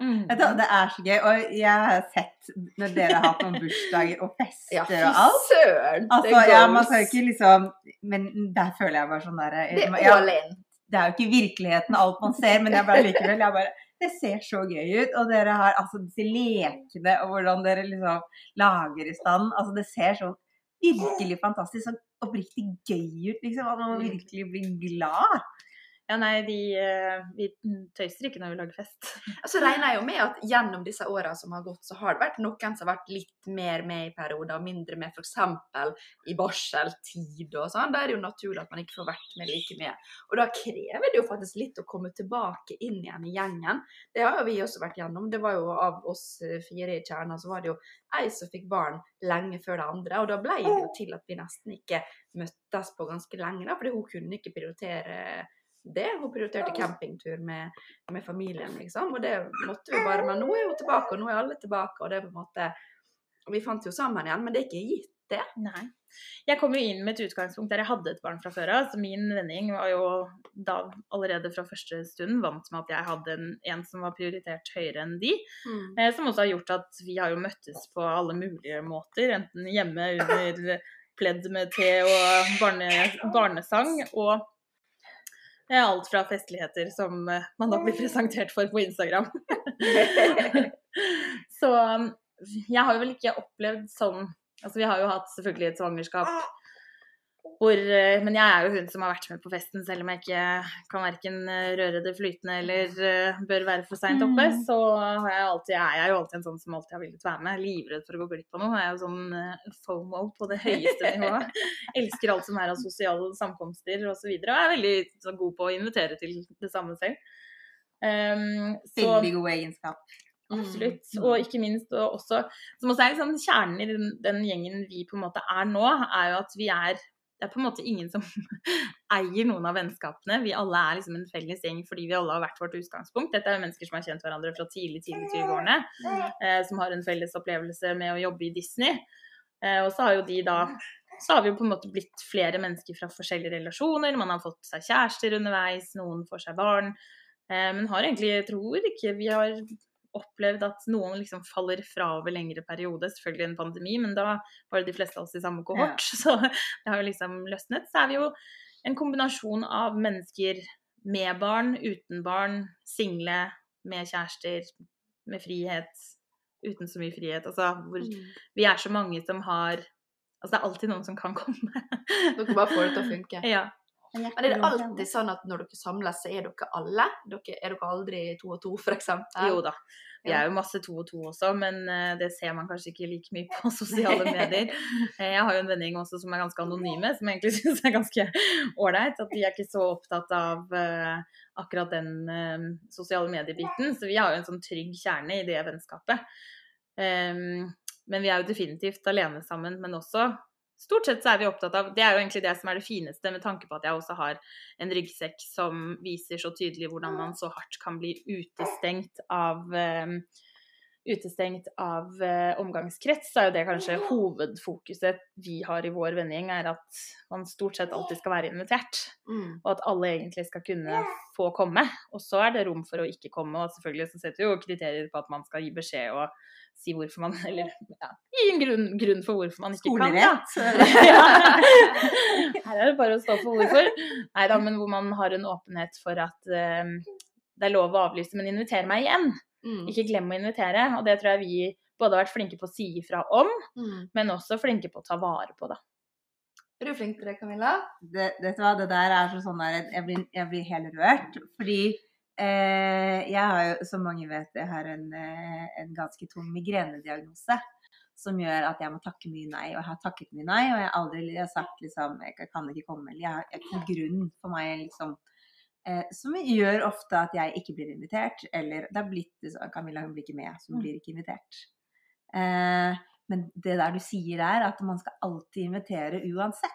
S3: Mm.
S1: Vet du, det er så gøy. Og jeg har sett når dere har hatt noen bursdager og fester
S2: Ja,
S1: og alt.
S2: søren!
S1: Altså,
S2: det
S1: ja, man skal ikke liksom Men der føler jeg bare sånn derre
S2: Det er
S1: ja,
S2: all in.
S1: det er jo ikke virkeligheten alt man ser, men jeg bare likevel jeg bare, Det ser så gøy ut. Og dere har altså disse lekene og hvordan dere liksom lager i stand. Altså det ser sånn virkelig fantastisk sånn oppriktig gøy ut, liksom. At man virkelig blir glad.
S3: Ja, nei, de, eh, vi tøyser ikke når vi lager fest.
S2: Så regner jeg jo med at gjennom disse åra som har gått, så har det vært noen som har vært litt mer med i perioder, og mindre med f.eks. i barseltid og sånn. Da er det jo naturlig at man ikke får vært med like mye. Og da krever det jo faktisk litt å komme tilbake inn igjen i gjengen. Det har jo vi også vært gjennom. Det var jo av oss eh, fire i kjerna, så var det jo ei som fikk barn lenge før det andre. Og da ble det jo til at vi nesten ikke møttes på ganske lenge, da, fordi hun kunne ikke prioritere det. Hun prioriterte campingtur med, med familien, liksom. Og det måtte vi bare Men nå er hun tilbake, og nå er alle tilbake, og det er på en måte vi fant jo sammen igjen, men det er ikke gitt, det.
S3: Nei. Jeg kom jo inn med et utgangspunkt der jeg hadde et barn fra før av. Så min vending var jo da allerede fra første stund vant med at jeg hadde en, en som var prioritert høyere enn de. Eh, som også har gjort at vi har jo møttes på alle mulige måter. Enten hjemme under pledd med te og barne, barnesang. Og eh, alt fra festligheter som eh, man da blir presentert for på Instagram. Så um, jeg har jo vel ikke opplevd sånn Altså vi har jo hatt selvfølgelig et svangerskap hvor eh, Men jeg er jo hun som har vært med på festen, selv om jeg ikke kan verken eh, røre det flytende eller eh, bør være for seint oppe.
S1: Mm.
S3: Så har jeg alltid, er jeg jo alltid en sånn som alltid har villet være med. Livredd for å gå glipp av noe. Jeg er jo sånn FOMO på det høyeste nivået. Elsker alt som er av sosiale samkomster osv. Og, så og er veldig så god på å invitere til det samme selv. Um, så
S1: Veldig god egenskap.
S3: Absolutt.
S1: Mm.
S3: Og ikke minst og også Som også er liksom kjernen i den, den gjengen vi på en måte er nå, er jo at vi er det er på en måte ingen som eier noen av vennskapene. Vi alle er liksom en felles gjeng fordi vi alle har vært vårt utgangspunkt. Dette er jo mennesker som har kjent hverandre fra tidlig, tidlig 20-årene. Eh, som har en felles opplevelse med å jobbe i Disney. Eh, og så har jo de da så har vi jo på en måte blitt flere mennesker fra forskjellige relasjoner. Man har fått seg kjærester underveis, noen får seg barn. Eh, men har egentlig, tror ikke vi har opplevd at noen liksom faller fra over lengre periode. Selvfølgelig en pandemi, men da var det de fleste av oss i samme kohort. Så det har jo liksom løsnet. Så er vi jo en kombinasjon av mennesker med barn, uten barn, single, med kjærester, med frihet, uten så mye frihet. Altså hvor vi er så mange som har Altså det er alltid noen som kan komme.
S2: Dere bare får det til å funke.
S3: ja.
S2: Men er det alltid sånn at når dere samles, så er dere alle? Dere, er dere aldri to og to, eksempel?
S3: Jo da. Vi er jo masse to og to også, men eh, det ser man kanskje ikke like mye på sosiale medier. Eh, Jeg har jo en vennegjeng også som er ganske anonyme, som jeg egentlig syns er ganske ålreit. At de er ikke så opptatt av eh, akkurat den sosiale mediebiten. Så vi har jo en sånn trygg kjerne i det vennskapet. Men vi er jo definitivt alene sammen, men også Stort sett så er vi opptatt av Det er jo egentlig det som er det fineste, med tanke på at jeg også har en ryggsekk som viser så tydelig hvordan man så hardt kan bli utestengt av um, Utestengt av uh, omgangskrets, så er jo det kanskje hovedfokuset vi har i vår vennegjeng, er at man stort sett alltid skal være invitert.
S2: Mm.
S3: Og at alle egentlig skal kunne få komme. Og så er det rom for å ikke komme, og selvfølgelig så setter vi jo kriterier på at man skal gi beskjed og si hvorfor man Eller ja, gi en grunn, grunn for hvorfor man ikke kan.
S1: Skolerett.
S3: Ja. Her er det bare å stå for hvorfor. Nei da, men hvor man har en åpenhet for at eh, det er lov å avlyse, men inviter meg igjen.
S2: Mm.
S3: Ikke glem å invitere. Og det tror jeg vi både har vært flinke på å si ifra om,
S2: Mm.
S3: men også flinke på å ta vare på, da.
S2: Er du flink til det, Camilla?
S1: det, vet du hva, det der er sånn der Jeg blir, jeg blir helt rørt. Fordi jeg har jo, som mange vet, jeg har en, eh, en ganske tung migrenediagnose. Som gjør at jeg må takke mye nei. Og jeg har takket mye nei, og jeg har aldri jeg har sagt liksom Jeg kan ikke komme, eller jeg har ikke grunn for meg, liksom. Eh, som gjør ofte at jeg ikke blir invitert. Eller det har blitt Camilla hun blir ikke med, så hun
S3: Mm.
S1: blir ikke invitert. Eh, men det der du sier er at man skal alltid invitere uansett.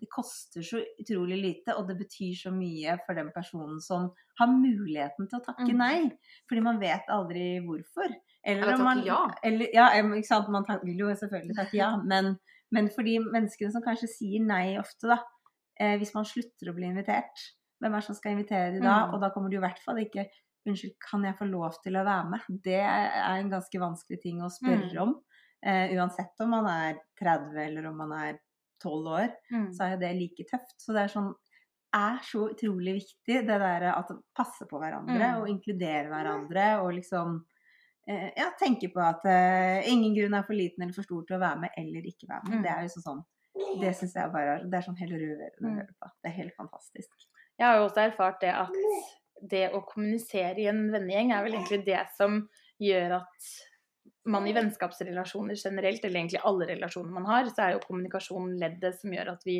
S1: Det koster så utrolig lite, og det betyr så mye for den personen som har muligheten til å takke
S3: Mm.
S1: nei. Fordi man vet aldri hvorfor.
S2: Eller
S1: om
S2: takke
S1: man,
S2: ja.
S1: Eller, ja, ikke sant. Man vil jo selvfølgelig takke ja, men, men for de menneskene som kanskje sier nei ofte, da. Eh, hvis man slutter å bli invitert, hvem er det som skal invitere de da?
S3: Mm.
S1: Og da kommer du i hvert fall ikke Unnskyld, kan jeg få lov til å være med? Det er en ganske vanskelig ting å spørre
S3: Mm.
S1: om. Eh, uansett om man er 30 eller om man er 12 år
S3: Mm.
S1: så er jo det like tøft. Så det er sånn er så utrolig viktig, det der at passe på hverandre
S3: Mm.
S1: og inkludere hverandre og liksom eh, ja, tenke på at eh, ingen grunn er for liten eller for stor til å være med eller ikke være med.
S3: Mm.
S1: Det er jo sånn Det syns jeg bare er Det er sånn helt rørende å
S3: Mm.
S1: høre på. Det er helt fantastisk.
S3: Jeg har jo også erfart det at det å kommunisere i en vennegjeng er vel egentlig det som gjør at man i vennskapsrelasjoner generelt, eller egentlig alle relasjoner man har, så er jo kommunikasjon leddet som gjør at vi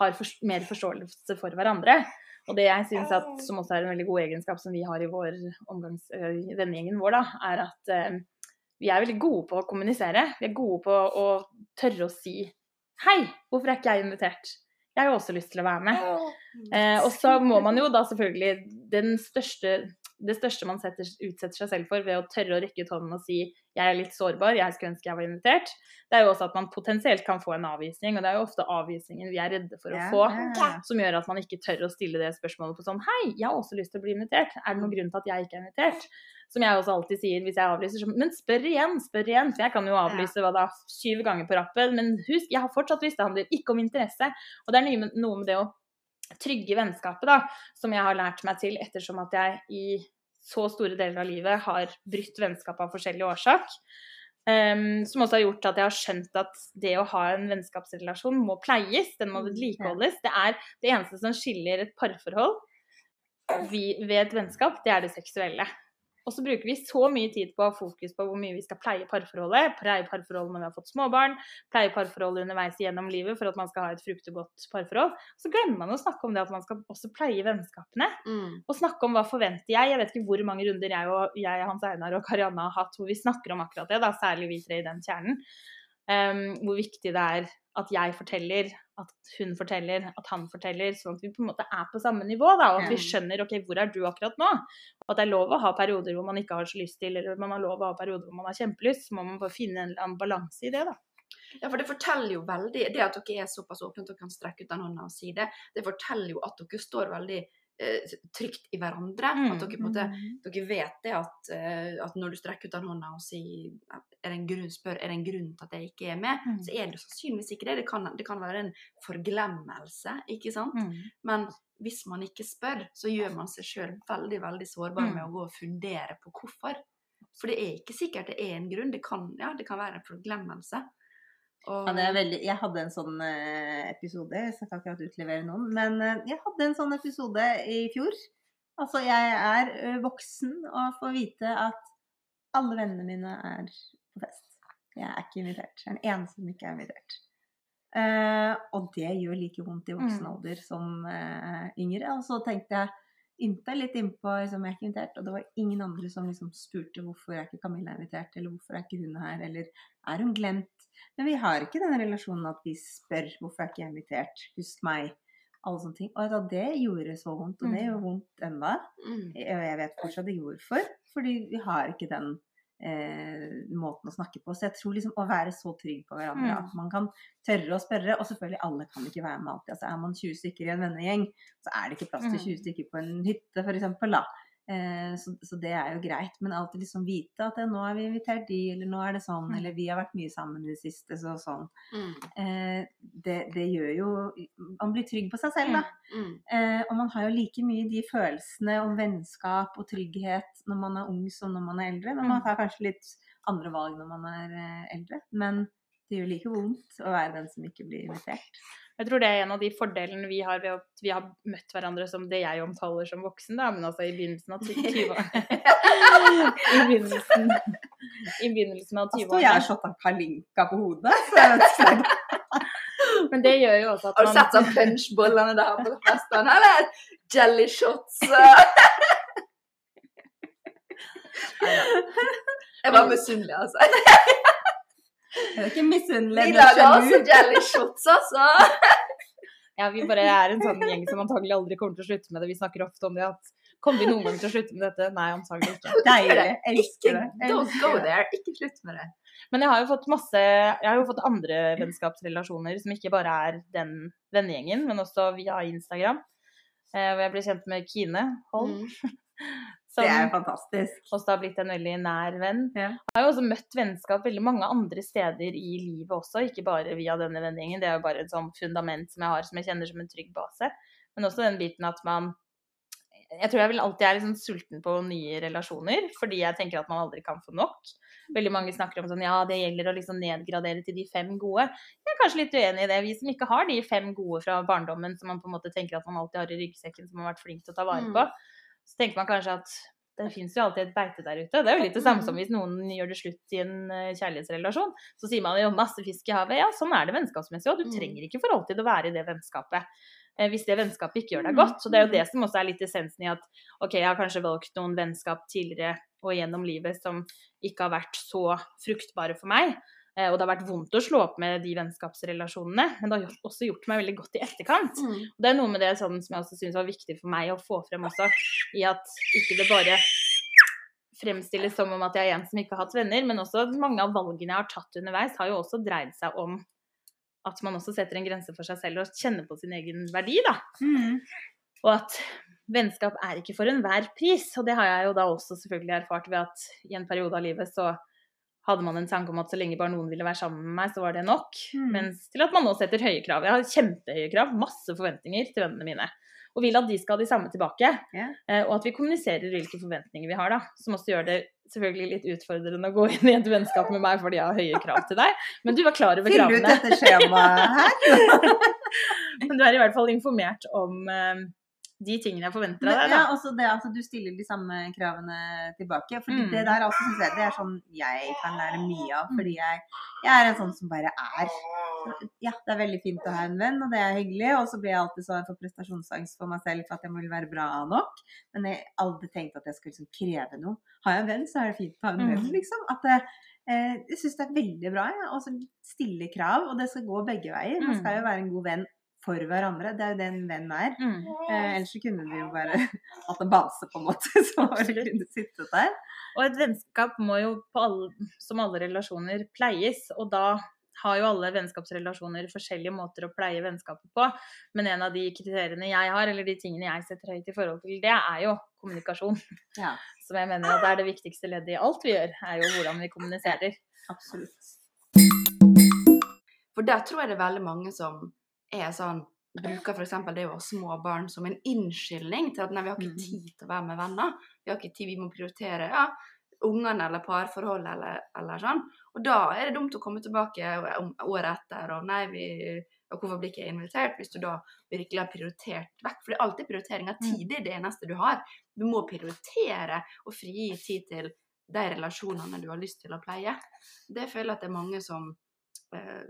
S3: har for, mer forståelse for hverandre. Og det jeg synes at, som også er en veldig god egenskap som vi har i vår omgangs, vennegjengen vår, da, er at eh, vi er veldig gode på å kommunisere. Vi er gode på å tørre å si Hei, hvorfor er ikke jeg invitert? Jeg har jo også lyst til å være med. Eh, og så må man jo da selvfølgelig Den største det største man setter, utsetter seg selv for ved å tørre å rekke ut hånden og si 'jeg er litt sårbar, jeg skulle ønske jeg var invitert', det er jo også at man potensielt kan få en avvisning. Og det er jo ofte avvisningen vi er redde for å få,
S1: ja, ja.
S3: som gjør at man ikke tør å stille det spørsmålet på sånn 'hei, jeg har også lyst til å bli invitert', er det noen grunn til at jeg ikke er invitert? Som jeg også alltid sier hvis jeg avlyser så, men spør igjen, spør igjen. For jeg kan jo avlyse hva da, syv ganger på rappen, men husk, jeg har fortsatt lyst, det handler ikke om interesse. Og det er noe med det å trygge vennskapet, da, som jeg har lært meg til ettersom at jeg i så store deler av livet har brutt vennskap av forskjellig årsak. Um, som også har gjort at jeg har skjønt at det å ha en vennskapsrelasjon må pleies, den må vedlikeholdes. Det er det eneste som skiller et parforhold vi, ved et vennskap, det er det seksuelle. Og så bruker vi så mye tid på å ha fokus på hvor mye vi skal pleie parforholdet. Pleie parforholdet når vi har fått småbarn, pleie parforholdet underveis gjennom livet for at man skal ha et fruktegodt godt parforhold. Så glemmer man å snakke om det at man skal også pleie vennskapene.
S2: Mm.
S3: Og snakke om hva forventer jeg. Jeg vet ikke hvor mange runder jeg og jeg, Hans Einar og Karianne har hatt hvor vi snakker om akkurat det, da, særlig vi tre i den kjernen. Um, hvor viktig det er at jeg forteller, at hun forteller, at han forteller, sånn at vi på en måte er på samme nivå. da, Og at vi
S2: Mm.
S3: skjønner ok, hvor er du akkurat nå? Og at det er lov å ha perioder hvor man ikke har så lyst til, eller man har lov å ha perioder hvor man har kjempelyst. Så må man bare finne en eller annen balanse i det, da.
S2: Ja, for det forteller jo veldig Det at dere er såpass åpne at dere kan strekke ut den hånda og si det, det forteller jo at dere står veldig trygt i hverandre.
S3: Mm.
S2: At dere måte dere vet det at, eh, at når du strekker ut den hånda og sier er det en grunn, spør er det en grunn til at jeg ikke er med,
S3: Mm.
S2: så er det sannsynligvis ikke det. Det kan, det kan være en forglemmelse, ikke sant?
S3: Mm.
S2: Men hvis man ikke spør, så gjør man seg sjøl veldig veldig sårbar
S3: Mm.
S2: med å gå og fundere på hvorfor. For det er ikke sikkert det er en grunn. Det kan, ja, det kan være en forglemmelse. Og,
S1: Ja, det er veldig, jeg hadde en sånn eh, episode, jeg skal ikke utlevere noen, men eh, jeg hadde en sånn episode i fjor. Altså, jeg er voksen og får vite at alle vennene mine er på fest. Jeg er ikke invitert. Jeg er den eneste som ikke er invitert. Uh, og det gjør like vondt i voksen
S3: Mm.
S1: som uh, yngre. Og så tenkte jeg ymta litt innpå liksom, jeg er ikke invitert, og det var ingen andre som liksom spurte hvorfor er ikke Camilla invitert, eller hvorfor er ikke hun her, eller er hun glemt? Men vi har ikke den relasjonen at vi spør hvorfor er ikke jeg invitert, husk meg, alle sånne ting. Og da, det gjorde så vondt, og det
S3: Mm.
S1: gjør vondt ennå.
S2: mm,
S1: Og jeg vet fortsatt ikke hvorfor, fordi vi har ikke den eh, måten å snakke på. Så jeg tror liksom å være så trygg på hverandre,
S3: Mm.
S1: at man kan tørre å spørre. Og selvfølgelig, alle kan ikke være med alltid. Altså er man 20 stykker i en vennegjeng, så er det ikke plass til
S3: Mm.
S1: 20 stykker på en hytte, f.eks. Eh, så, så det er jo greit. Men alltid liksom vite at nå er vi invitert de, eller nå er det sånn,
S3: Mm.
S1: eller vi har vært mye sammen i det siste, så sånn.
S2: mm,
S1: Eh, det, det gjør jo Man blir trygg på seg selv, da.
S2: mm.
S1: Eh, og man har jo like mye de følelsene om vennskap og trygghet når man er ung som når man er eldre. Men man
S3: Mm.
S1: tar kanskje litt andre valg når man er eldre. Men det gjør like vondt å være den som ikke blir invitert.
S3: Jeg tror det er en av de fordelene vi har ved at vi har møtt hverandre som det jeg omtaler som voksen, da, men altså i begynnelsen av 20-årene. I begynnelsen, I begynnelsen av
S1: Da står jeg og
S3: 20-årene.
S1: shotta kalinka på hodet. Så jeg vet ikke.
S3: Men det gjør jo også at
S2: Har du
S3: man
S2: sett sånn punchbollene der på festen, eller jelly shots? Jeg var misunnelig, altså.
S1: Jeg er ikke misunnelig.
S2: Vi lager også jelly shots, altså.
S3: Ja, vi bare er en sånn gjeng som antagelig aldri kommer til å slutte med det. Vi snakker ofte om det at Kommer vi noen gang til å slutte med dette? Nei, antagelig ikke.
S1: Deilig.
S2: Ikke,
S1: Elsker det.
S2: don't go there. Ikke slutt med det.
S3: Men jeg har jo fått masse Jeg har jo fått andre vennskapsrelasjoner som ikke bare er den vennegjengen, men også via Instagram. Eh, Hvor jeg ble kjent med Kine Holm.
S2: Mm.
S1: Det er fantastisk.
S3: også har blitt en veldig nær venn.
S1: Ja.
S3: Jeg har jo også møtt vennskap veldig mange andre steder i livet også, ikke bare via denne vennegjengen. Det er jo bare et sånn fundament som jeg har, som jeg kjenner som en trygg base. Men også den biten at man Jeg tror jeg vil alltid er liksom sulten på nye relasjoner, fordi jeg tenker at man aldri kan få nok. Veldig mange snakker om sånn ja, det gjelder å liksom nedgradere til de fem gode. Jeg er kanskje litt uenig i det. Vi som ikke har de fem gode fra barndommen som man på en måte tenker at man alltid har i ryggsekken, som man har vært flink til å ta vare
S2: Mm.
S3: Så tenker man kanskje at det fins jo alltid et beite der ute. Det er jo litt det samme som hvis noen gjør det slutt i en eh, kjærlighetsrelasjon. Så sier man jo masse fisk i havet. Ja, sånn er det vennskapsmessig òg. Du
S2: Mm.
S3: trenger ikke for alltid å være i det vennskapet. eh, Hvis det vennskapet ikke gjør deg
S1: Mm.
S3: godt. Så det er jo det som også er litt essensen i at ok, jeg har kanskje valgt noen vennskap tidligere og gjennom livet som ikke har vært så fruktbare for meg. Eh, Og det har vært vondt å slå opp med de vennskapsrelasjonene, men det har også gjort meg veldig godt i etterkant.
S2: Mm.
S3: Og det er noe med det sånn, som jeg også syns var viktig for meg å få frem også, i at ikke det bare fremstilles som om at jeg er en som ikke har hatt venner, men også mange av valgene jeg har tatt underveis, har jo også dreid seg om at man også setter en grense for seg selv og kjenner på sin egen verdi, da.
S1: Mm.
S3: Og at vennskap er ikke for enhver pris. Og det har jeg jo da også selvfølgelig erfart ved at i en periode av livet så hadde man en tanke om at så lenge bare noen ville være sammen med meg, så var det nok.
S1: Mm.
S3: Mens til at man nå setter høye krav. Jeg har kjempehøye krav, masse forventninger til vennene mine. Og vil at de skal ha de samme tilbake. Eh, Og at vi kommuniserer hvilke forventninger vi har, da. Som også gjør det selvfølgelig litt utfordrende å gå inn i et vennskap med meg fordi jeg har høye krav til deg. Men du var klar over kravene.
S1: Fyll ut dette skjemaet her.
S3: Men du er i hvert fall informert om eh, de tingene jeg forventer av deg,
S1: ja, også det at du stiller de samme kravene tilbake. Fordi
S3: Mm.
S1: det der altså, synes jeg det er sånn jeg kan lære mye av. Fordi jeg, jeg er en sånn som bare er. Ja, det er veldig fint å ha en venn, og det er hyggelig. Og så blir jeg alltid sånn for prestasjonsangst for meg selv for at jeg må være bra nok. Men jeg har aldri tenkt at jeg skal liksom kreve noe. Har jeg en venn, så er det fint å ha en venn,
S3: Mm.
S1: liksom. At det, eh, jeg syns det er veldig bra ja, å stille krav, og det skal gå begge veier. Man
S3: Mm.
S1: skal jo være en god venn for hverandre. Det er jo det en venn er.
S3: Mm.
S1: Eh, ellers så kunne vi jo bare hatt en base, på en måte, som bare kunne sittet der.
S3: Og et vennskap må jo på alle, som alle relasjoner pleies, og da har jo alle vennskapsrelasjoner forskjellige måter å pleie vennskapet på. Men en av de kriteriene jeg har, eller de tingene jeg setter høyt i forhold til det, er jo kommunikasjon.
S1: Ja,
S3: Som jeg mener at det er det viktigste leddet i alt vi gjør, er jo hvordan vi kommuniserer.
S1: absolutt.
S2: For der tror jeg det er veldig mange som er sånn Bruker f.eks. det å ha små barn som en innskyldning til at nei, vi har ikke
S1: Mhm.
S2: tid til å være med venner. Vi har ikke tid, vi må prioritere ja, ungene eller parforhold eller, eller sånn. Og da er det dumt å komme tilbake året etter og nei, vi og hvorfor blir ikke jeg invitert, hvis du da virkelig har prioritert vekk? For det er alltid prioritering av tid, det er det eneste du har. Du må prioritere og frigi tid til de relasjonene du har lyst til å pleie. Det føler jeg at det er mange som eh,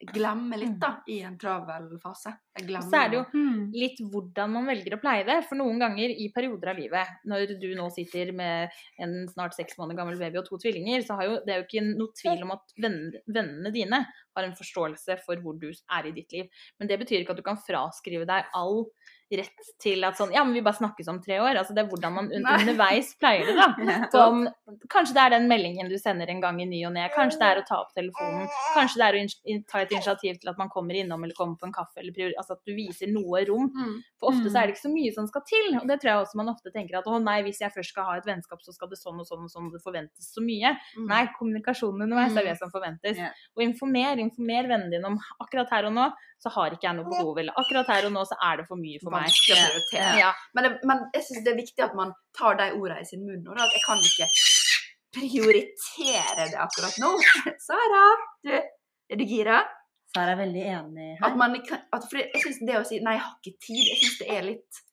S2: glemmer litt da, i en travel fase.
S3: Så er det jo
S1: Mm.
S3: litt hvordan man velger å pleie det. For noen ganger i perioder av livet, når du nå sitter med en snart seks måneder gammel baby og to tvillinger, så har jo, det er jo ikke noe tvil om at venn, vennene dine har en forståelse for hvor du er i ditt liv. Men det betyr ikke at du kan fraskrive deg all rett til at sånn Ja, men vi bare snakkes om tre år. Altså det er hvordan man un underveis pleier det, da. Som, kanskje det er den meldingen du sender en gang i ny og ne. Kanskje det er å ta opp telefonen. Kanskje det er å ta et initiativ til at man kommer innom eller kommer på en kaffe. Eller altså at du viser noe rom.
S2: Mm.
S3: For ofte
S1: Mm.
S3: så er det ikke så mye som skal til. Og det tror jeg også man ofte tenker at å nei, hvis jeg først skal ha et vennskap, så skal det sånn og sånn og sånn, det forventes så mye.
S2: Mm.
S3: Nei, kommunikasjonen underveis er
S2: Mm.
S3: det som forventes. Og informer, informer vennene dine om akkurat her og nå, så har ikke jeg noe behov. Eller akkurat her og nå så er det for mye for meg.
S2: Ja.
S3: Ja.
S2: Men, det, men jeg syns det er viktig at man tar de ordene i sin munn. Og da, at jeg kan ikke prioritere det akkurat nå. Sara, du, er du gira?
S1: Sara er veldig enig
S2: At man at, for jeg synes det å si 'nei, jeg har ikke tid', jeg syns det er litt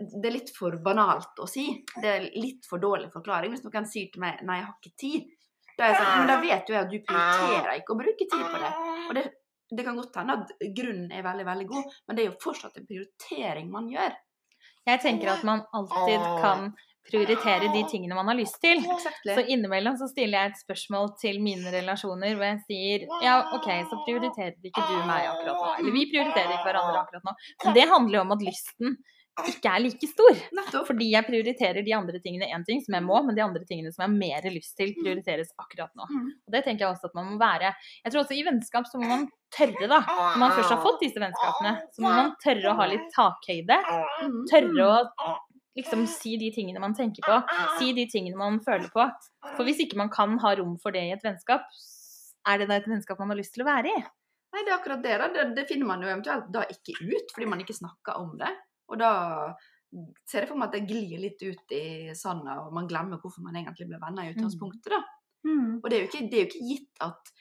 S2: det er litt for banalt å si. Det er litt for dårlig forklaring. Hvis noen sier til meg 'nei, jeg har ikke tid', da er jeg sånn, men da vet jo jeg at du prioriterer ikke å bruke tid på det. Og det, det kan godt hende at grunnen er veldig, veldig god, men det er jo fortsatt en prioritering man gjør.
S3: Jeg tenker at man alltid kan prioritere de tingene man har lyst til.
S2: Exactly.
S3: Så innimellom så stiller jeg et spørsmål til mine relasjoner hvor jeg sier ja, OK, så prioriterer ikke du meg akkurat nå. Eller vi prioriterer ikke hverandre akkurat nå. Men det handler jo om at lysten ikke er like stor.
S2: Nettopp.
S3: Fordi jeg prioriterer de andre tingene én ting, som jeg må, men de andre tingene som jeg har mer lyst til, prioriteres akkurat nå.
S2: Mm.
S3: Og det tenker jeg også at man må være. Jeg tror også i vennskap så må man tørre, da. Når man først har fått disse vennskapene, så må man tørre å ha litt takhøyde.
S2: Mm.
S3: Tørre å liksom si de tingene man tenker på. Si de tingene man føler på. For hvis ikke man kan ha rom for det i et vennskap, er det da et vennskap man har lyst til å være i?
S2: Nei, det er akkurat det. da. Det, det finner man jo eventuelt da ikke ut, fordi man ikke snakker om det. Og da ser jeg for meg at det glir litt ut i sanda, og man glemmer hvorfor man egentlig ble venner i utgangspunktet. da.
S1: Mm.
S2: Og det er jo ikke, det er jo ikke gitt at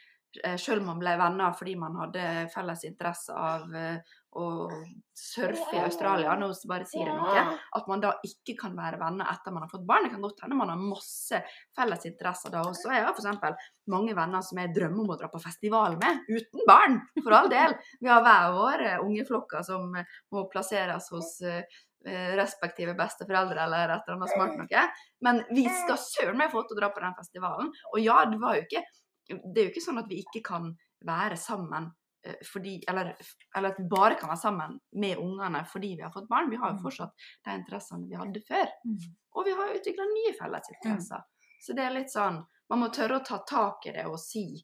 S2: eh, om man ble venner fordi man hadde felles interesse av eh, å surfe i Australia, nå bare sier jeg noe, at man da ikke kan være venner etter man har fått barn. Det kan godt hende man har masse felles interesser da også. Jeg har f.eks. mange venner som jeg drømmer om å dra på festival med, uten barn, for all del. Vi har hver vår ungeflokker som eh, må plasseres hos eh, eh, respektive besteforeldre eller et eller annet smart noe. Men vi skal søren meg få til å dra på den festivalen. Og ja, det var jo ikke Det er jo ikke sånn at vi ikke kan være sammen eh, fordi Eller, eller at vi bare kan være sammen med ungene fordi vi har fått barn. Vi har jo
S1: Mm.
S2: fortsatt de interessene vi hadde før.
S3: Mm.
S2: Og vi har jo utvikla nye fellesinteresser. Så det er litt sånn Man må tørre å ta tak i det og si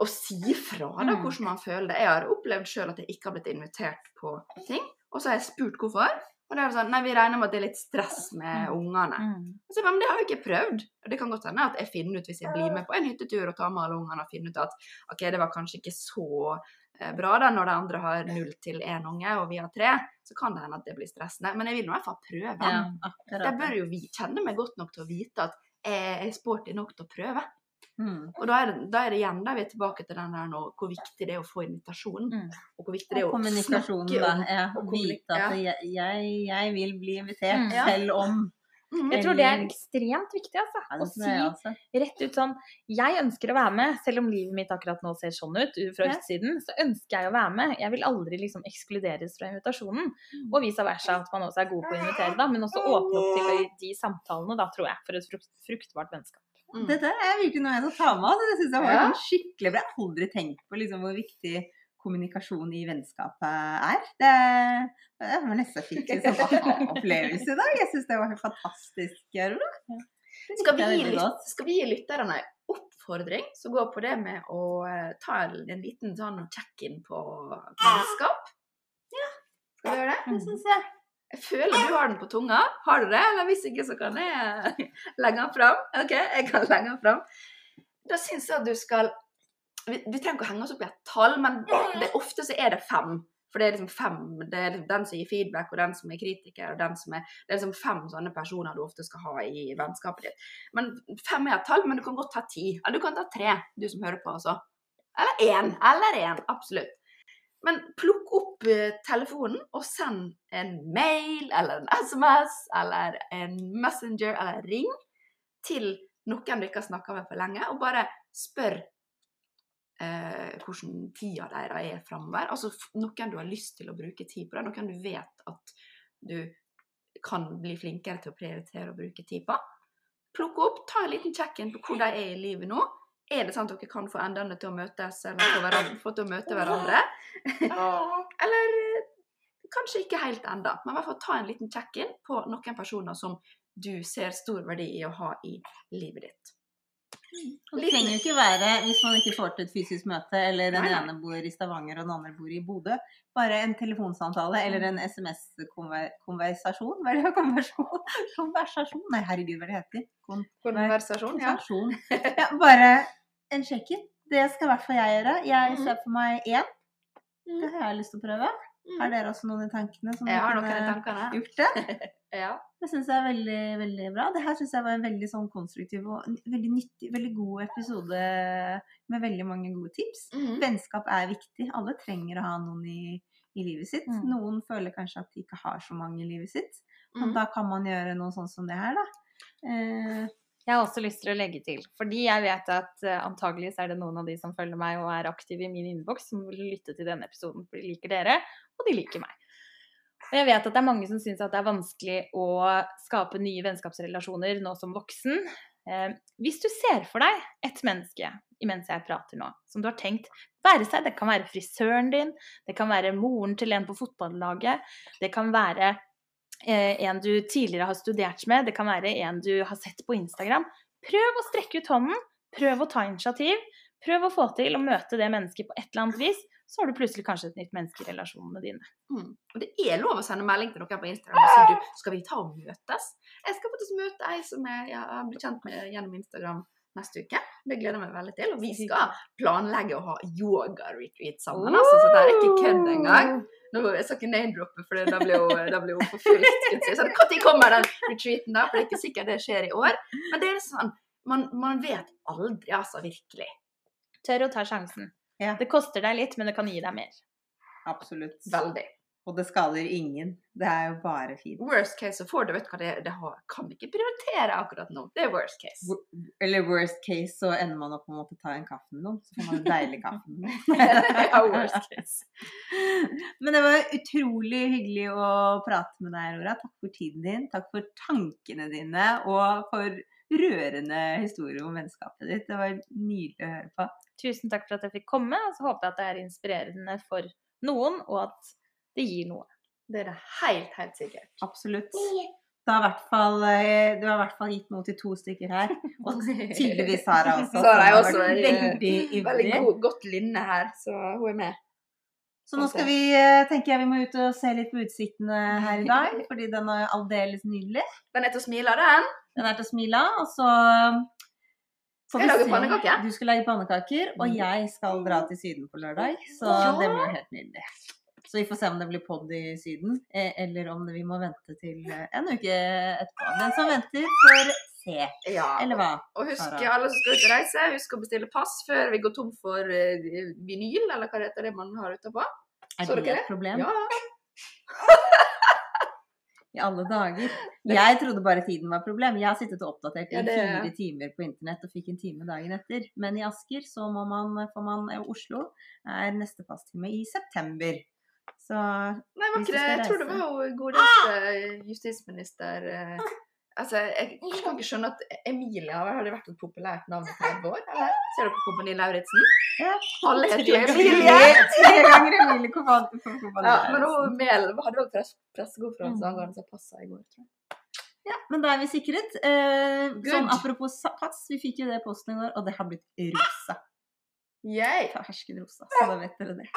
S2: og si fra da,
S1: Mm.
S2: hvordan man føler det. Jeg har opplevd sjøl at jeg ikke har blitt invitert på ting, og så har jeg spurt hvorfor. Og da er sånn Nei, vi regner med at det er litt stress med ungene.
S3: Mm.
S2: Så, men det har jeg ikke prøvd. Og det kan godt hende at jeg finner ut hvis jeg blir med på en hyttetur og tar med alle ungene og finner ut at ok, det var kanskje ikke så eh, bra da når de andre har null til én unge og vi har tre, så kan det hende at det blir stressende. Men jeg vil i hvert fall prøve.
S1: Ja,
S2: Jeg bør jo vi, kjenne meg godt nok til å vite at jeg er sporty nok til å prøve.
S1: Mm.
S2: Og da er, det, da er det igjen da vi er tilbake til den der nå, hvor viktig det er å få invitasjonen.
S3: Mm.
S2: Og hvor viktig det er å snakke
S1: da.
S2: om
S1: Ja,
S2: og
S1: vite at jeg, jeg, jeg vil bli invitert,
S3: Mm.
S1: Selv om
S2: Mhm.
S3: Jeg tror det er ekstremt viktig, altså.
S1: ja,
S3: Å si
S1: også.
S3: rett ut sånn Jeg ønsker å være med, selv om livet mitt akkurat nå ser sånn ut fra utsiden, så ønsker jeg å være med. Jeg vil aldri liksom ekskluderes fra invitasjonen.
S1: Mm.
S3: Og vice versa, at man også er god på å invitere, da, men også åpne opp til de samtalene, da, tror jeg, for et frukt, fruktbart vennskap.
S2: Mm.
S1: Dette er virkelig noe jeg skal ta med. meg. Det synes jeg var
S2: Ja.
S1: skikkelig bra. Jeg har aldri tenkt på liksom, hvor viktig kommunikasjon i vennskapet er. Det, det var nesten fikk en sånn aha-opplevelse i dag. Jeg syns det var helt fantastisk. Aurora.
S2: Skal vi, gi skal vi gi lytterne oppfordring som går på det med å eh, ta en en liten sånn check-in på vennskap? Ja. Skal vi gjøre det?
S1: Det synes jeg.
S2: Jeg føler du har den på tunga. Har du det? Eller hvis ikke, så kan jeg legge den fram. OK, jeg kan legge den fram. Da syns jeg at du skal vi, vi trenger ikke å henge oss opp i et tall, men det, ofte så er det fem. For det er liksom fem. Det er liksom den som gir feedback, og den som er kritiker, og den som er Det er liksom fem sånne personer du ofte skal ha i vennskapet ditt. Men fem er et tall, men du kan godt ta ti. Eller du kan ta tre, du som hører på, også. Eller én. Eller én. Absolutt. Men plukk opp eh, telefonen og send en mail eller en SMS eller en Messenger eller ring til noen du ikke har snakka med for lenge, og bare spør eh, hvordan tida deres er framover. Altså noen du har lyst til å bruke tid på, det, noen du vet at du kan bli flinkere til å prioritere å bruke tid på. Plukk opp, ta en liten check-in på hvor de er i livet nå. Er det sant at dere kan få endene til å møtes, eller få, hverandre, få til å møte hverandre? eller eh, kanskje ikke helt enda, men i hvert fall ta en liten check-in på noen personer som du ser stor verdi i å ha i livet ditt.
S1: Det trenger jo ikke være, hvis man ikke får til et fysisk møte, eller den ene bor i Stavanger og den andre bor i Bodø, bare en telefonsamtale eller en SMS-konversasjon. Hva er det? Konversasjon? Nei, herregud, hva det heter? Kon
S2: Konversasjon, ja.
S1: konversasjon. Ja, bare en check-in. Det skal i hvert fall jeg gjøre. Jeg
S2: Mhm.
S1: ser for meg én.
S2: Mm.
S1: Det har jeg lyst til å prøve. Har dere også noen i tankene som
S2: Jeg har noen i
S1: kunne gjort det?
S2: Ja.
S1: Det syns jeg er veldig, veldig bra. Det her syns jeg var en veldig sånn konstruktiv og veldig nyttig, veldig god episode med veldig mange gode tips.
S2: Mhm.
S1: Vennskap er viktig. Alle trenger å ha noen i, i livet sitt.
S3: Mm.
S1: Noen føler kanskje at de ikke har så mange i livet sitt. Men
S2: Mhm.
S1: da kan man gjøre noe sånn som det her, da. Eh,
S3: Jeg har også lyst til å legge til, fordi jeg vet at uh, antageligvis er det noen av de som følger meg og er aktive i min innboks, som vil lytte til denne episoden, for de liker dere, og de liker meg. Og jeg vet at det er mange som syns at det er vanskelig å skape nye vennskapsrelasjoner nå som voksen. Eh, hvis du ser for deg et menneske imens jeg prater nå, som du har tenkt være seg, det kan være frisøren din, det kan være moren til en på fotballaget, det kan være eh, en du tidligere har studert med, det kan være en du har sett på Instagram. Prøv å strekke ut hånden, prøv å ta initiativ, prøv å få til å møte det mennesket på et eller annet vis, så har du plutselig kanskje et nytt menneske i relasjonene dine.
S2: Mm. Og det er lov å sende melding til noen på Instagram og si du, skal vi ta og møtes? Jeg skal faktisk møte ei som jeg har blitt kjent med gjennom Instagram neste uke. Det gleder jeg meg veldig til. Og vi skal planlegge å ha yoga-retreat sammen. Altså, så det er ikke kødd engang. Nå, jeg skal ikke name-droppe, for da blir hun forfulgt. Når kommer den retreaten, da? For det er ikke sikkert det skjer i år. Men det er sånn, man, man vet aldri, altså. Virkelig.
S3: Tør å ta sjansen.
S1: Ja.
S3: Det koster deg litt, men det kan gi deg mer.
S1: absolutt.
S2: Veldig.
S1: Og det skader ingen. Det er jo bare fint.
S2: Worst case så får du, vet hva det, det har, kan ikke prioritere akkurat nå. Det er worst case.
S1: Eller worst case, så ender man opp med å måtte ta en kaffe med noen. Så får man en deilig kaffe med noen.
S2: ja, worst case.
S1: Men det var utrolig hyggelig å prate med deg, Aurora. Takk for tiden din. Takk for tankene dine, og for rørende historier om vennskapet ditt. Det var nydelig å høre på.
S3: Tusen takk for at jeg fikk komme, og så håper jeg at det er inspirerende for noen, og at det gir noe.
S2: Det er det helt, helt sikkert.
S1: Absolutt. Du har hvert fall, eh, du har i hvert fall gitt noe til to stykker her. Og tydeligvis Sara også.
S2: Sara er også
S1: vært
S2: veldig-
S1: veldig
S2: Veldig god, godt lynne her, så hun er med.
S1: Så nå skal vi, eh, tenker jeg vi må ut og se litt på utsiktene her i dag, fordi den er aldeles nydelig.
S2: Den er til å smile, den.
S1: Den er til å smile av, og så får
S2: Jeg lager pannekaker.
S1: Du skal lage pannekaker, og jeg skal dra til Syden på lørdag, så
S2: Ja.
S1: det blir helt nydelig. Så vi får se om det blir pod i Syden, eh, eller om vi må vente til eh, en uke etterpå. Den som venter, får se.
S2: Ja.
S1: Eller hva?
S2: Og husk alle som skal ut og reise, husk å bestille pass før vi går tom for eh, vinyl, eller hva det heter det man har utapå.
S1: Er
S2: Så
S1: det et problem?
S2: Ja.
S1: I alle dager. Jeg trodde bare tiden var et problem. Jeg har sittet og oppdatert i
S2: Ja, det-
S1: fire timer på internett og fikk en time dagen etter. Men i Asker så må man, får man eh, Oslo er neste passtime i september. Så
S2: Nei, var ikke det Jeg tror det var jo godeste justisminister eh, Altså, jeg kan ikke skjønne at Emilia har vært et populært navn i 30 år. Eller? Ser dere Kompani Lauritzen?
S1: Ja.
S2: Jo
S3: Tre
S1: ganger Emilie Kompani.
S2: Ja, men hun Mel hadde vel press, pressekonferanse
S1: press
S2: angående seg passa i går, tror jeg.
S1: Ja, men da er vi sikret. Eh, sånn apropos pass, vi fikk jo det posten i går, og det har blitt rosa.
S2: Yay!
S1: Fersken rosa, så da vet dere det.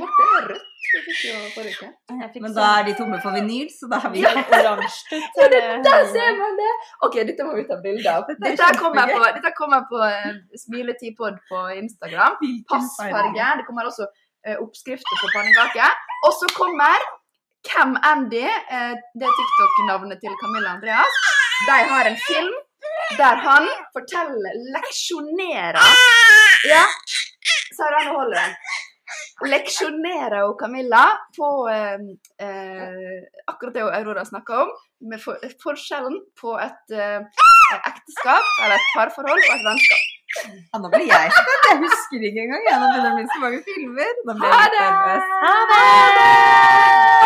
S2: Vårt, det rødt. Vi fikk jo forrige uke.
S1: Men da er de tomme for vinyl, så da har vi
S3: oransje ut.
S2: Ja, det, der ser man det! OK, dette må vi ta bilde av.
S1: Dette er
S2: kommer på, dette kommer på uh, Smiletidpod på Instagram. Passfarge. Det kommer også eh, oppskrifter på pannekaker. Og så kommer Cam Andy, eh, det er TikTok-navnet til Camilla Andreas. De har en film der han forteller, leksjonerer Ja, Sara, nå holder den. Leksjonerer jo Camilla på eh, eh, akkurat det Aurora snakker om, med for, forskjellen på et eh, ekteskap, eller et parforhold, og et vennskap.
S1: Ja, nå blir jeg spent. Jeg husker ikke engang. Jeg. Nå begynner å så mange filmer. Nå blir jeg litt nervøs.
S3: Ha det!